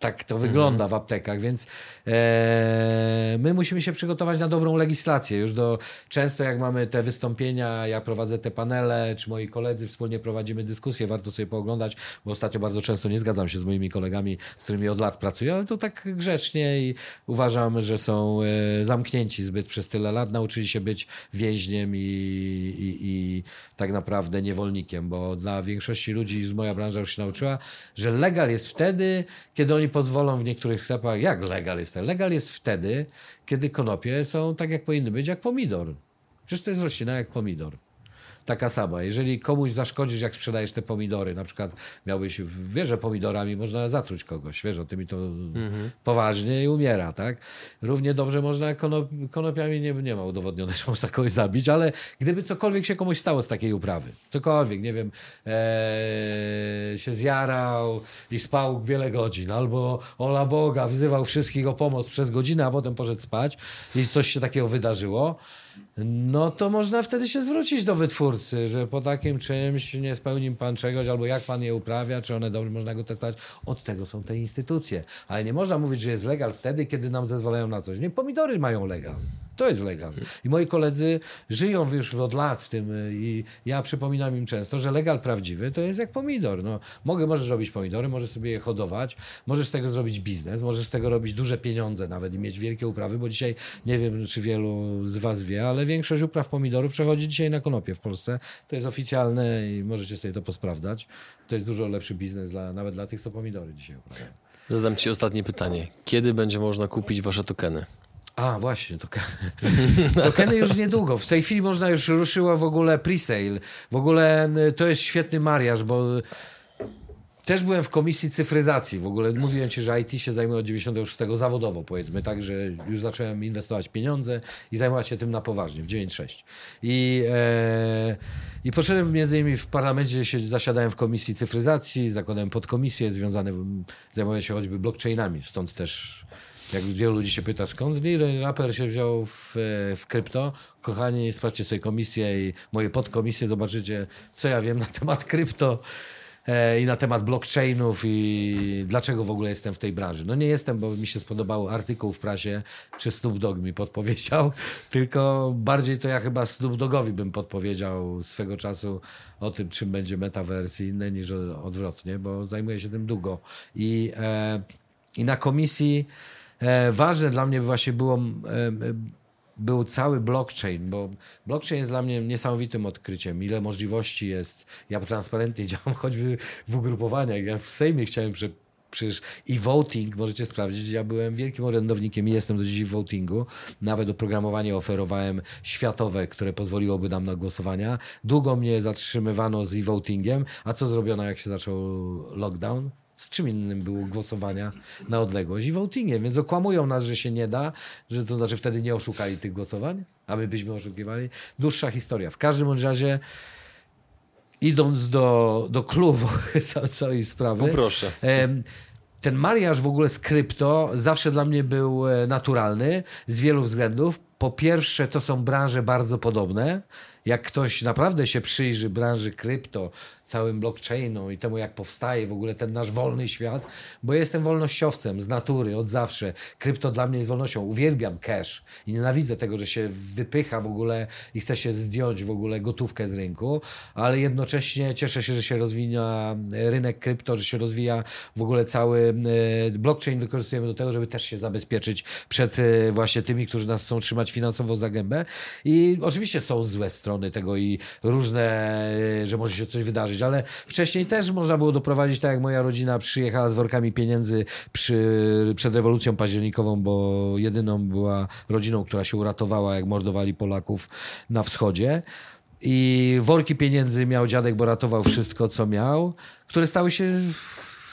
Tak to wygląda w aptekach, więc e, my musimy się przygotować na dobrą legislację. Już do często jak mamy te wystąpienia, ja prowadzę te panele, czy moi koledzy wspólnie prowadzimy dyskusje, warto sobie pooglądać, bo ostatnio bardzo często nie zgadzam się z moimi kolegami, z którymi od lat pracuję, ale to tak grzecznie i uważam, że są e, zamknięci zbyt przez tyle lat, nauczyli się być więźniem i, i, i tak naprawdę niewolnikiem, bo dla większości ludzi z moja branża już się nauczyła, że legal jest wtedy, kiedy oni pozwolą w niektórych sklepach. Jak legal jest? Legal jest wtedy, kiedy konopie są tak, jak powinny być, jak pomidor. Przecież to jest roślina jak pomidor. Taka sama. Jeżeli komuś zaszkodzisz, jak sprzedajesz te pomidory, na przykład miałbyś, wiesz, że pomidorami można zatruć kogoś, wiesz, o tym i to poważnie i umiera, tak? Równie dobrze można konop konopiami, nie, nie ma udowodnione, że można kogoś zabić, ale gdyby cokolwiek się komuś stało z takiej uprawy, cokolwiek, nie wiem, e, się zjarał i spał wiele godzin, albo ola Boga, wzywał wszystkich o pomoc przez godzinę, a potem poszedł spać i coś się takiego wydarzyło, no to można wtedy się zwrócić do wytwórcy, że po takim czymś nie spełnił pan czegoś, albo jak pan je uprawia, czy one dobrze, można go testować. Od tego są te instytucje. Ale nie można mówić, że jest legal wtedy, kiedy nam zezwalają na coś. Nie, pomidory mają legal. To jest legal. I moi koledzy żyją już od lat w tym y, i ja przypominam im często, że legal prawdziwy to jest jak pomidor. No, mogę, możesz robić pomidory, możesz sobie je hodować, możesz z tego zrobić biznes, możesz z tego robić duże pieniądze nawet i mieć wielkie uprawy, bo dzisiaj nie wiem, czy wielu z was wie, ale większość upraw pomidorów przechodzi dzisiaj na konopie w Polsce. To jest oficjalne i możecie sobie to posprawdzać. To jest dużo lepszy biznes dla, nawet dla tych, co pomidory dzisiaj uprawiają. Zadam ci ostatnie pytanie. Kiedy będzie można kupić wasze tokeny? A, właśnie, tokeny. tokeny już niedługo. W tej chwili można już ruszyło w ogóle pre-sale. W ogóle to jest świetny mariaż, bo też byłem w komisji cyfryzacji. W ogóle mówiłem ci, że IT się zajmuje od 96 zawodowo, powiedzmy, tak, że już zacząłem inwestować pieniądze i zajmować się tym na poważnie w 96. I, e, i poszedłem między innymi w parlamencie, się, zasiadałem w komisji cyfryzacji, zakładałem podkomisje związane, zajmuję się choćby blockchainami, stąd też jak wielu ludzi się pyta, skąd Lil Raper się wziął w, w krypto, kochani, sprawdźcie sobie komisję i moje podkomisje, zobaczycie, co ja wiem na temat krypto e, i na temat blockchainów i dlaczego w ogóle jestem w tej branży. No nie jestem, bo mi się spodobał artykuł w prasie, czy Snoop Dogg mi podpowiedział, tylko bardziej to ja chyba Snoop Doggowi bym podpowiedział swego czasu o tym, czym będzie metaverse i inne niż odwrotnie, bo zajmuję się tym długo. I, e, i na komisji E, ważne dla mnie właśnie było, e, był cały blockchain, bo blockchain jest dla mnie niesamowitym odkryciem. Ile możliwości jest. Ja transparentnie działam choćby w ugrupowaniach. Ja w Sejmie chciałem prze, Przecież i voting, możecie sprawdzić, ja byłem wielkim orędownikiem i jestem do dziś w votingu. Nawet oprogramowanie oferowałem światowe, które pozwoliłoby nam na głosowania. Długo mnie zatrzymywano z e-votingiem. A co zrobiono, jak się zaczął lockdown? Z czym innym było głosowania na odległość i votingiem, więc okłamują nas, że się nie da, że to znaczy wtedy nie oszukali tych głosowań, a my byśmy oszukiwali. Dłuższa historia. W każdym razie idąc do, do klubu całej sprawy. Poproszę. Ten mariaż w ogóle z krypto zawsze dla mnie był e, naturalny z wielu względów. Po pierwsze, to są branże bardzo podobne. Jak ktoś naprawdę się przyjrzy branży krypto, całym blockchainu i temu, jak powstaje w ogóle ten nasz wolny świat, bo jestem wolnościowcem z natury, od zawsze. Krypto dla mnie jest wolnością. Uwielbiam cash i nienawidzę tego, że się wypycha w ogóle i chce się zdjąć w ogóle gotówkę z rynku, ale jednocześnie cieszę się, że się rozwija rynek krypto, że się rozwija w ogóle cały e, blockchain wykorzystujemy do tego, żeby też się zabezpieczyć przed e, właśnie tymi, którzy nas chcą trzymać finansowo za gębę. I oczywiście są złe strony tego i różne, e, że może się coś wydarzyć, ale wcześniej też można było doprowadzić tak, jak moja rodzina przyjechała z workami pieniędzy przy, przed rewolucją październikową, bo jedyną była rodziną, która się uratowała, jak mordowali Polaków na wschodzie. I worki pieniędzy miał dziadek, bo ratował wszystko, co miał, które stały się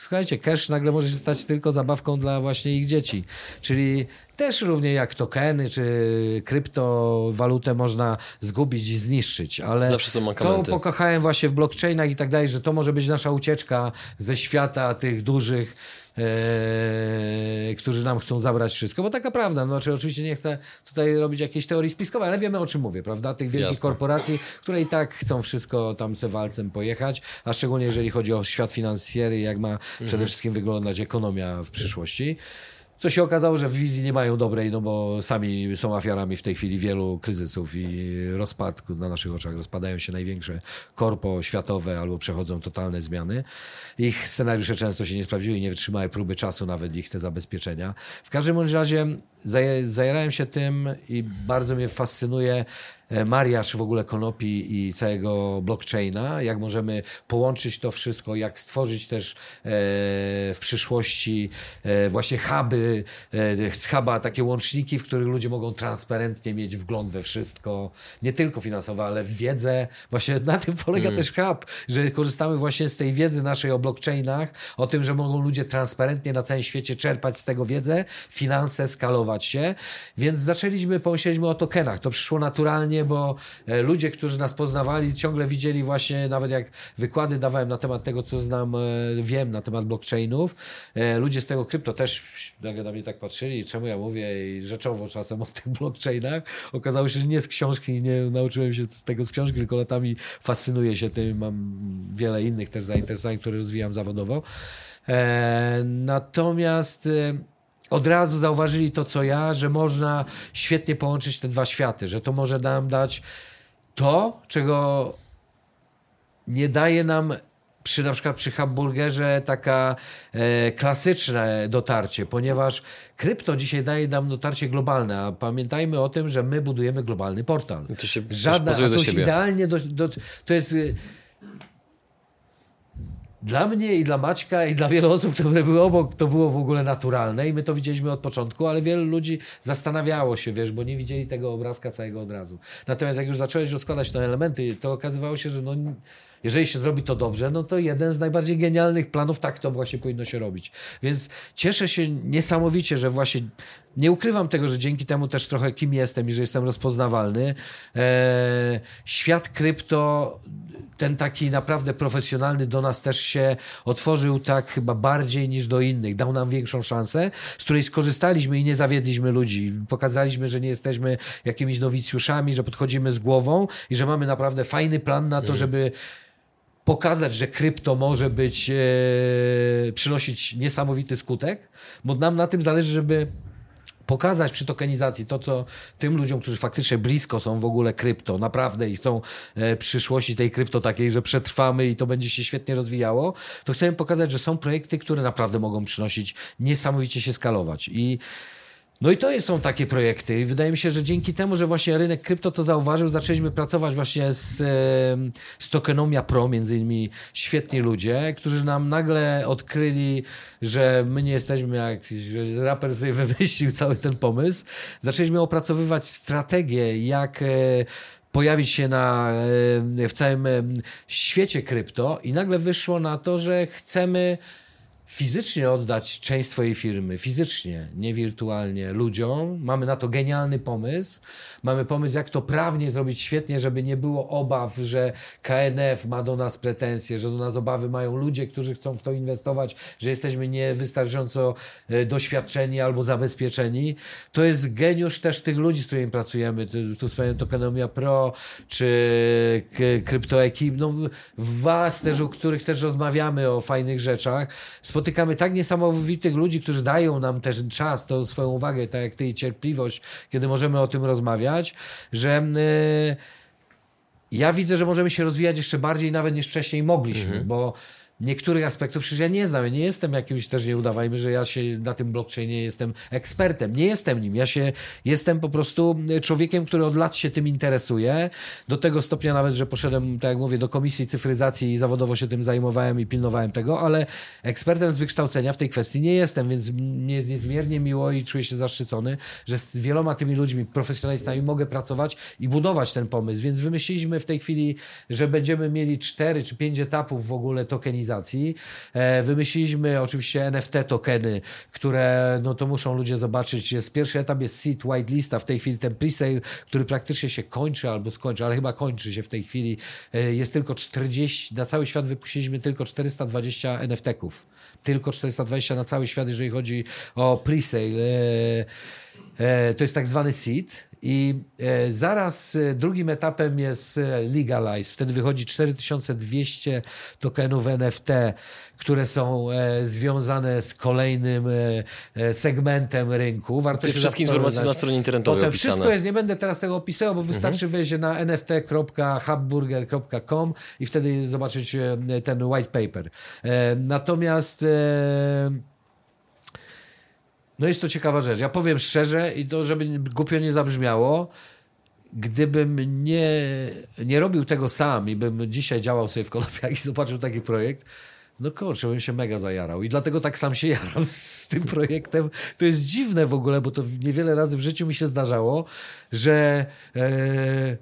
słuchajcie, cash nagle może się stać tylko zabawką dla właśnie ich dzieci. Czyli też równie jak tokeny czy kryptowalutę można zgubić i zniszczyć, ale Zawsze są to pokochałem właśnie w blockchainach i tak dalej, że to może być nasza ucieczka ze świata tych dużych e, którzy nam chcą zabrać wszystko, bo taka prawda, no, znaczy oczywiście nie chcę tutaj robić jakiejś teorii spiskowej, ale wiemy o czym mówię, prawda, tych wielkich Jasne. korporacji, które i tak chcą wszystko tam se walcem pojechać, a szczególnie jeżeli chodzi o świat finansjery, jak ma przede mhm. wszystkim wyglądać ekonomia w przyszłości. Co się okazało, że w wizji nie mają dobrej, no bo sami są ofiarami w tej chwili wielu kryzysów i rozpadku na naszych oczach. Rozpadają się największe korpo światowe albo przechodzą totalne zmiany. Ich scenariusze często się nie sprawdziły i nie wytrzymały próby czasu nawet ich te zabezpieczenia. W każdym razie zajerałem się tym i bardzo mnie fascynuje mariaż w ogóle konopi i całego blockchaina, jak możemy połączyć to wszystko, jak stworzyć też e, w przyszłości e, właśnie huby, huba, takie łączniki, w których ludzie mogą transparentnie mieć wgląd we wszystko, nie tylko finansowe, ale w wiedzę. Właśnie na tym polega mm. też hub, że korzystamy właśnie z tej wiedzy naszej o blockchainach, o tym, że mogą ludzie transparentnie na całym świecie czerpać z tego wiedzę, finanse, skalować się, więc zaczęliśmy, pomyśleliśmy o tokenach. To przyszło naturalnie bo e, ludzie, którzy nas poznawali, ciągle widzieli właśnie, nawet jak wykłady dawałem na temat tego, co znam, e, wiem na temat blockchainów, e, ludzie z tego krypto też nagle na mnie tak patrzyli, czemu ja mówię i rzeczowo czasem o tych blockchainach. Okazało się, że nie z książki, nie nauczyłem się tego z książki, tylko latami fascynuję się tym, mam wiele innych też zainteresowań, które rozwijam zawodowo. Natomiast od razu zauważyli to, co ja, że można świetnie połączyć te dwa światy, że to może nam dać to, czego nie daje nam przy na przykład przy hamburgerze taka e, klasyczne dotarcie, ponieważ krypto dzisiaj daje nam dotarcie globalne, a pamiętajmy o tym, że my budujemy globalny portal. To się Żadna, to do jest siebie. idealnie do, do, to jest y, dla mnie i dla Maćka i dla wielu osób, które były obok, to było w ogóle naturalne i my to widzieliśmy od początku, ale wielu ludzi zastanawiało się, wiesz, bo nie widzieli tego obrazka całego od razu. Natomiast jak już zacząłeś rozkładać te elementy, to okazywało się, że no, jeżeli się zrobi to dobrze, no to jeden z najbardziej genialnych planów, tak to właśnie powinno się robić. Więc cieszę się niesamowicie, że właśnie nie ukrywam tego, że dzięki temu też trochę kim jestem i że jestem rozpoznawalny. Eee, świat krypto, ten taki naprawdę profesjonalny do nas też się otworzył tak chyba bardziej niż do innych. Dał nam większą szansę, z której skorzystaliśmy i nie zawiedliśmy ludzi. Pokazaliśmy, że nie jesteśmy jakimiś nowicjuszami, że podchodzimy z głową i że mamy naprawdę fajny plan na to, żeby pokazać, że krypto może być, e, przynosić niesamowity skutek, bo nam na tym zależy, żeby pokazać przy tokenizacji to, co tym ludziom, którzy faktycznie blisko są w ogóle krypto, naprawdę i chcą e, przyszłości tej krypto takiej, że przetrwamy i to będzie się świetnie rozwijało, to chcemy pokazać, że są projekty, które naprawdę mogą przynosić, niesamowicie się skalować. I no i to są takie projekty i wydaje mi się, że dzięki temu, że właśnie rynek krypto to zauważył, zaczęliśmy pracować właśnie z, z Tokenomia Pro, między innymi świetni ludzie, którzy nam nagle odkryli, że my nie jesteśmy jak raper sobie wymyślił cały ten pomysł. Zaczęliśmy opracowywać strategię, jak e, pojawić się na, e, w całym świecie krypto i nagle wyszło na to, że chcemy fizycznie oddać część swojej firmy, fizycznie, nie wirtualnie, ludziom. Mamy na to genialny pomysł. Mamy pomysł, jak to prawnie zrobić świetnie, żeby nie było obaw, że KNF ma do nas pretensje, że do nas obawy mają ludzie, którzy chcą w to inwestować, że jesteśmy niewystarczająco e, doświadczeni albo zabezpieczeni. To jest geniusz też tych ludzi, z którymi pracujemy. Tu, wspomniałem Tokenomia Pro, czy K- CryptoEkip, no was też, u których też rozmawiamy o fajnych rzeczach. Spotykamy tak niesamowitych ludzi, którzy dają nam też czas, tą swoją uwagę, tak jak ty i cierpliwość, kiedy możemy o tym rozmawiać, że yy, ja widzę, że możemy się rozwijać jeszcze bardziej nawet niż wcześniej mogliśmy, bo niektórych aspektów przecież ja nie znam. Ja nie jestem jakimś, też nie udawajmy, że ja się na tym blockchainie jestem ekspertem. Nie jestem nim. Ja się jestem po prostu człowiekiem, który od lat się tym interesuje. Do tego stopnia nawet, że poszedłem, tak jak mówię, do komisji cyfryzacji i zawodowo się tym zajmowałem i pilnowałem tego, ale ekspertem z wykształcenia w tej kwestii nie jestem, więc mnie jest niezmiernie miło i czuję się zaszczycony, że z wieloma tymi ludźmi, profesjonalistami mogę pracować i budować ten pomysł. Więc wymyśliliśmy w tej chwili, że będziemy mieli cztery czy pięć etapów w ogóle tokenizacji. E, Wymyśliliśmy oczywiście NFT tokeny, które no to muszą ludzie zobaczyć. Jest pierwszy etap jest seed whitelista, w tej chwili ten presale, który praktycznie się kończy albo skończy, ale chyba kończy się w tej chwili. E, Jest tylko 40, na cały świat wypuściliśmy tylko 420 NFT-ków. Tylko 420 na cały świat, jeżeli chodzi o presale. E, To jest tak zwany seed i e, zaraz e, drugim etapem jest e, legalize. Wtedy wychodzi 4200 tokenów NFT, które są związane z kolejnym segmentem rynku. Warto Te wszystkie informacje na stronie internetowej Potem opisane. wszystko jest, nie będę teraz tego opisywał, bo wystarczy wejść na nft.hubburger.com i wtedy zobaczyć ten white paper. Natomiast no jest to ciekawa rzecz. Ja powiem szczerze i to, żeby głupio nie zabrzmiało, gdybym nie, nie robił tego sam i bym dzisiaj działał sobie w Konopiach i zobaczył taki projekt, no kurczę, bym się mega zajarał. I dlatego tak sam się jaram z tym projektem. To jest dziwne w ogóle, bo to niewiele razy w życiu mi się zdarzało, że e,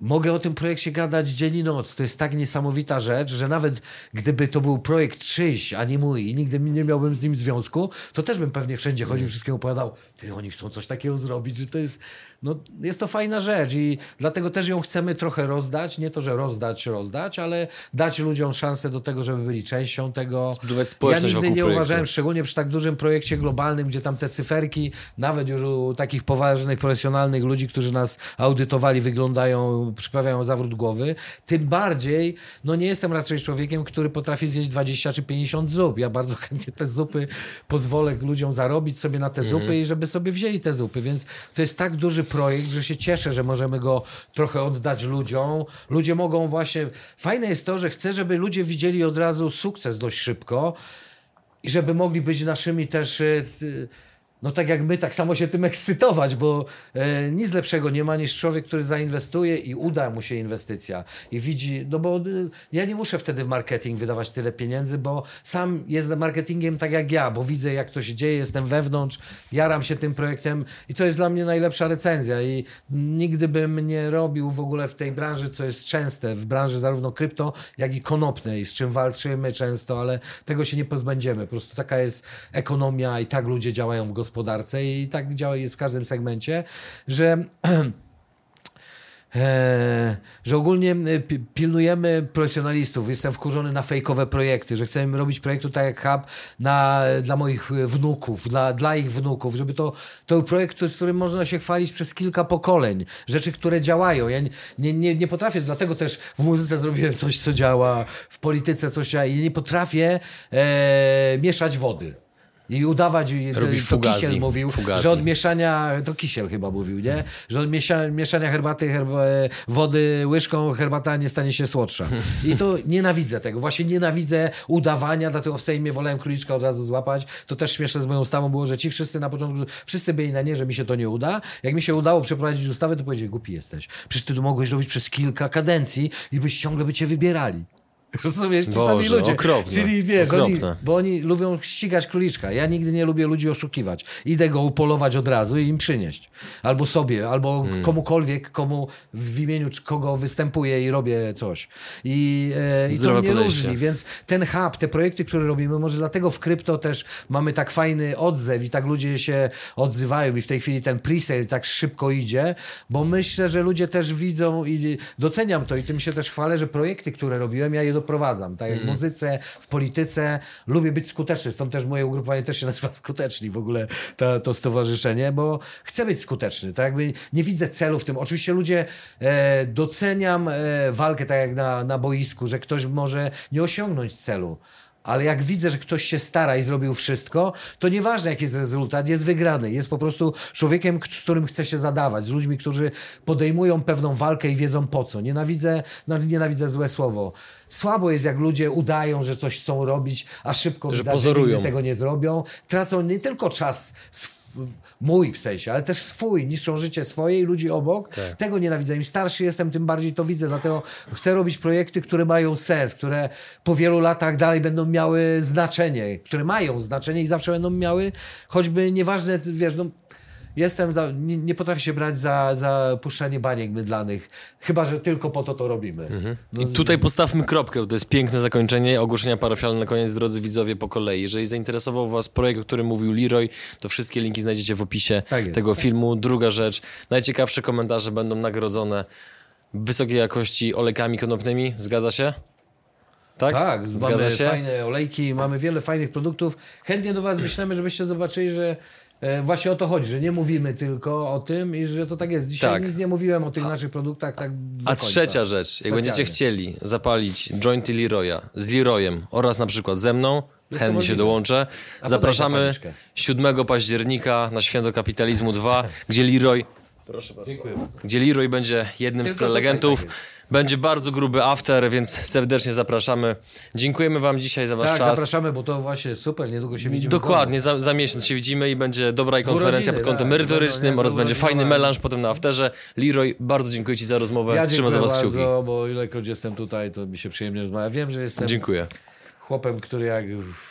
mogę o tym projekcie gadać dzień i noc. To jest tak niesamowita rzecz, że nawet gdyby to był projekt czyjś, a nie mój i nigdy nie miałbym z nim związku, to też bym pewnie wszędzie chodził, wszystkiego opowiadał, ty, oni chcą coś takiego zrobić, że to jest, no, jest to fajna rzecz i dlatego też ją chcemy trochę rozdać, nie to, że rozdać, rozdać, ale dać ludziom szansę do tego, żeby byli częścią tego. Zbudować Ja społeczność nigdy wokół nie projektu. uważałem, szczególnie przy tak dużym projekcie globalnym, gdzie tam te cyferki, nawet już u takich poważnych, profesjonalnych ludzi, którzy nas audytowali, wyglądają przyprawiają zawrót głowy, tym bardziej, no nie jestem raczej człowiekiem, który potrafi zjeść 20 czy 50 zup. Ja bardzo chętnie te zupy pozwolę ludziom zarobić sobie na te Mhm. zupy i żeby sobie wzięli te zupy, więc to jest tak duży projekt, że się cieszę, że możemy go trochę oddać ludziom. Ludzie mogą właśnie... Fajne jest to, że chcę, żeby ludzie widzieli od razu sukces dość szybko i żeby mogli być naszymi też... No tak jak my, tak samo się tym ekscytować, bo e, nic lepszego nie ma niż człowiek, który zainwestuje i uda mu się inwestycja. I widzi, no bo e, ja nie muszę wtedy w marketing wydawać tyle pieniędzy, bo sam jestem marketingiem tak jak ja, bo widzę jak to się dzieje, jestem wewnątrz, jaram się tym projektem i to jest dla mnie najlepsza recenzja. I nigdy bym nie robił w ogóle w tej branży, co jest częste, w branży zarówno krypto, jak i konopnej, z czym walczymy często, ale tego się nie pozbędziemy. Po prostu taka jest ekonomia i tak ludzie działają w gospodarce i tak działa jest w każdym segmencie, że E, że ogólnie e, pi- pilnujemy profesjonalistów. Jestem wkurzony na fejkowe projekty, że chcemy robić projektu tak jak Hub na, dla moich wnuków, dla, dla ich wnuków, żeby to, to projekt, z którym można się chwalić przez kilka pokoleń. Rzeczy, które działają. Ja nie, nie, nie, potrafię, dlatego też w muzyce zrobiłem coś, co działa, w polityce coś i nie potrafię e, mieszać wody. I udawać, i to, fugazi, Kisiel mówił, fugazi. że od mieszania, to Kisiel chyba mówił, nie? Że od miesza, mieszania herbaty, herba, e, wody łyżką herbata nie stanie się słodsza. I to nienawidzę tego. Właśnie nienawidzę udawania, dlatego w Sejmie wolałem króliczka od razu złapać. To też śmieszne z moją ustawą było, że ci wszyscy na początku, wszyscy byli na nie, że mi się to nie uda. Jak mi się udało przeprowadzić ustawę, to powiedzieli, głupi jesteś. Przecież ty to mogłeś robić przez kilka kadencji i byś ciągle by cię wybierali. Rozumiesz? Ci sami ludzie. okropne, Czyli wiesz, oni, bo oni lubią ścigać króliczka. Ja nigdy nie lubię ludzi oszukiwać. Idę go upolować od razu i im przynieść. Albo sobie, albo Hmm. komukolwiek, komu w imieniu kogo występuję i robię coś. I, e, i to mnie podejście. różni. Więc ten hub, te projekty, które robimy, może dlatego w krypto też mamy tak fajny odzew i tak ludzie się odzywają i w tej chwili ten presale tak szybko idzie, bo myślę, że ludzie też widzą i doceniam to i tym się też chwalę, że projekty, które robiłem, ja je doprowadzam. Tak jak w muzyce, w polityce, lubię być skuteczny, stąd też moje ugrupowanie też się nazywa Skuteczni w ogóle, to, to stowarzyszenie, bo chcę być skuteczny, tak jakby nie widzę celu w tym. Oczywiście ludzie e, doceniam e, walkę tak jak na, na boisku, że ktoś może nie osiągnąć celu, ale jak widzę, że ktoś się stara i zrobił wszystko, to nieważne jaki jest rezultat, jest wygrany. Jest po prostu człowiekiem, z którym chce się zadawać, z ludźmi, którzy podejmują pewną walkę i wiedzą po co. Nienawidzę, no nienawidzę złe słowo. Słabo jest, jak ludzie udają, że coś chcą robić, a szybko Że widać, pozorują. nigdy tego nie zrobią. Tracą nie tylko czas sw- mój w sensie, ale też swój, niszczą życie swoje i ludzi obok. Tak. Tego nienawidzę. Im starszy jestem, tym bardziej to widzę. Dlatego chcę robić projekty, które mają sens, które po wielu latach dalej będą miały znaczenie, które mają znaczenie i zawsze będą miały, choćby nieważne, wiesz, no, Jestem za, nie, nie potrafię się brać za, za puszczanie baniek mydlanych, chyba że tylko po to to robimy. No, I tutaj postawmy kropkę, to jest piękne zakończenie. Ogłoszenia parafialne na koniec, drodzy widzowie, po kolei. Jeżeli zainteresował Was projekt, o którym mówił Leroy, to wszystkie linki znajdziecie w opisie Tak tego filmu. Druga rzecz, najciekawsze komentarze będą nagrodzone wysokiej jakości olejkami konopnymi. Zgadza się? Tak? Tak, Zgadza mamy się? fajne olejki, mamy wiele fajnych produktów. Chętnie do Was wyślemy, żebyście zobaczyli, że właśnie o to chodzi, że nie mówimy tylko o tym i że to tak jest. Dzisiaj Tak. nic nie mówiłem o tych naszych produktach tak do A końca. trzecia rzecz, jak Specjalnie. będziecie chcieli zapalić jointy Leroya z Leroyem oraz na przykład ze mną, chętnie się dołączę. podaj Zapraszamy zapalniczkę. 7 października na Święto Kapitalizmu 2, gdzie Leroy Dziękuję bardzo. gdzie Leroy będzie jednym Tylko z prelegentów. Tak będzie bardzo gruby after, więc serdecznie zapraszamy. Dziękujemy Wam dzisiaj za Wasz Tak, czas. zapraszamy, bo to właśnie super, niedługo się widzimy. Dokładnie, za, za miesiąc się widzimy i będzie dobra i konferencja pod urodziny, kątem tak, merytorycznym oraz będzie fajny melanż potem na afterze. Leroy, bardzo dziękuję Ci za rozmowę. Ja Trzymam za Was kciuki. bardzo, bo ilekroć jestem tutaj, to mi się przyjemnie rozmawia. Wiem, że jestem Dziękuję. Chłopem, który jak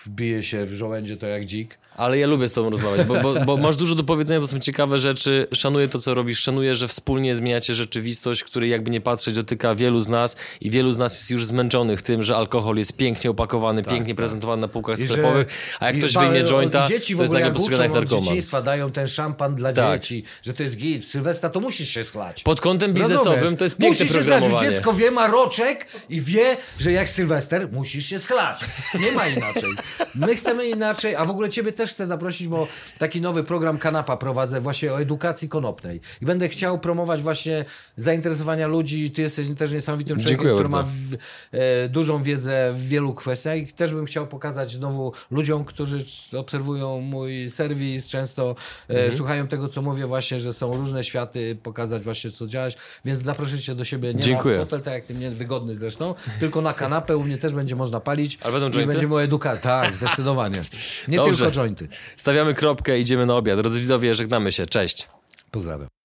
wbije się w żołędzie, to jak dzik. Ale ja lubię z Tobą rozmawiać, bo, bo, bo masz dużo do powiedzenia, to są ciekawe rzeczy. Szanuję to, co robisz, szanuję, że wspólnie zmieniacie rzeczywistość, której jakby nie patrzeć dotyka wielu z nas i wielu z nas jest już zmęczonych tym, że alkohol jest pięknie opakowany, pięknie prezentowany na półkach Tak, I sklepowych, a jak ktoś wyjmie o- jointa, dzieci to jest nagle jak postrzegany jak narkoman. dzieciństwa, dają ten szampan dla Tak. dzieci, że to jest git. Sylwestra to musisz się schlać. Pod kątem biznesowym Rozumiesz? to jest piękne musisz się schlać. programowanie. Dziecko wie, ma roczek i wie, że jak Sylwester musisz się schlać. Nie ma inaczej. My chcemy inaczej, a w ogóle ciebie też chcę zaprosić, bo taki nowy program Kanapa prowadzę właśnie o edukacji konopnej. I będę chciał promować właśnie zainteresowania ludzi. Ty jesteś też niesamowitym człowiekiem, który ma w, e, dużą wiedzę w wielu kwestiach i też bym chciał pokazać znowu ludziom, którzy obserwują mój serwis, często e, Mhm. słuchają tego, co mówię właśnie, że są różne światy, pokazać właśnie, co działać, więc zaproszę cię do siebie nie Dziękuję. na fotel, tak jak ty mnie, wygodny zresztą, tylko na kanapę, u mnie też będzie można palić. Ale będą i jointy? będziemy o edukacji. Tak, zdecydowanie. Nie Dobrze. tylko jointy. Stawiamy kropkę, idziemy na obiad. Drodzy widzowie, żegnamy się. Cześć. Pozdrawiam.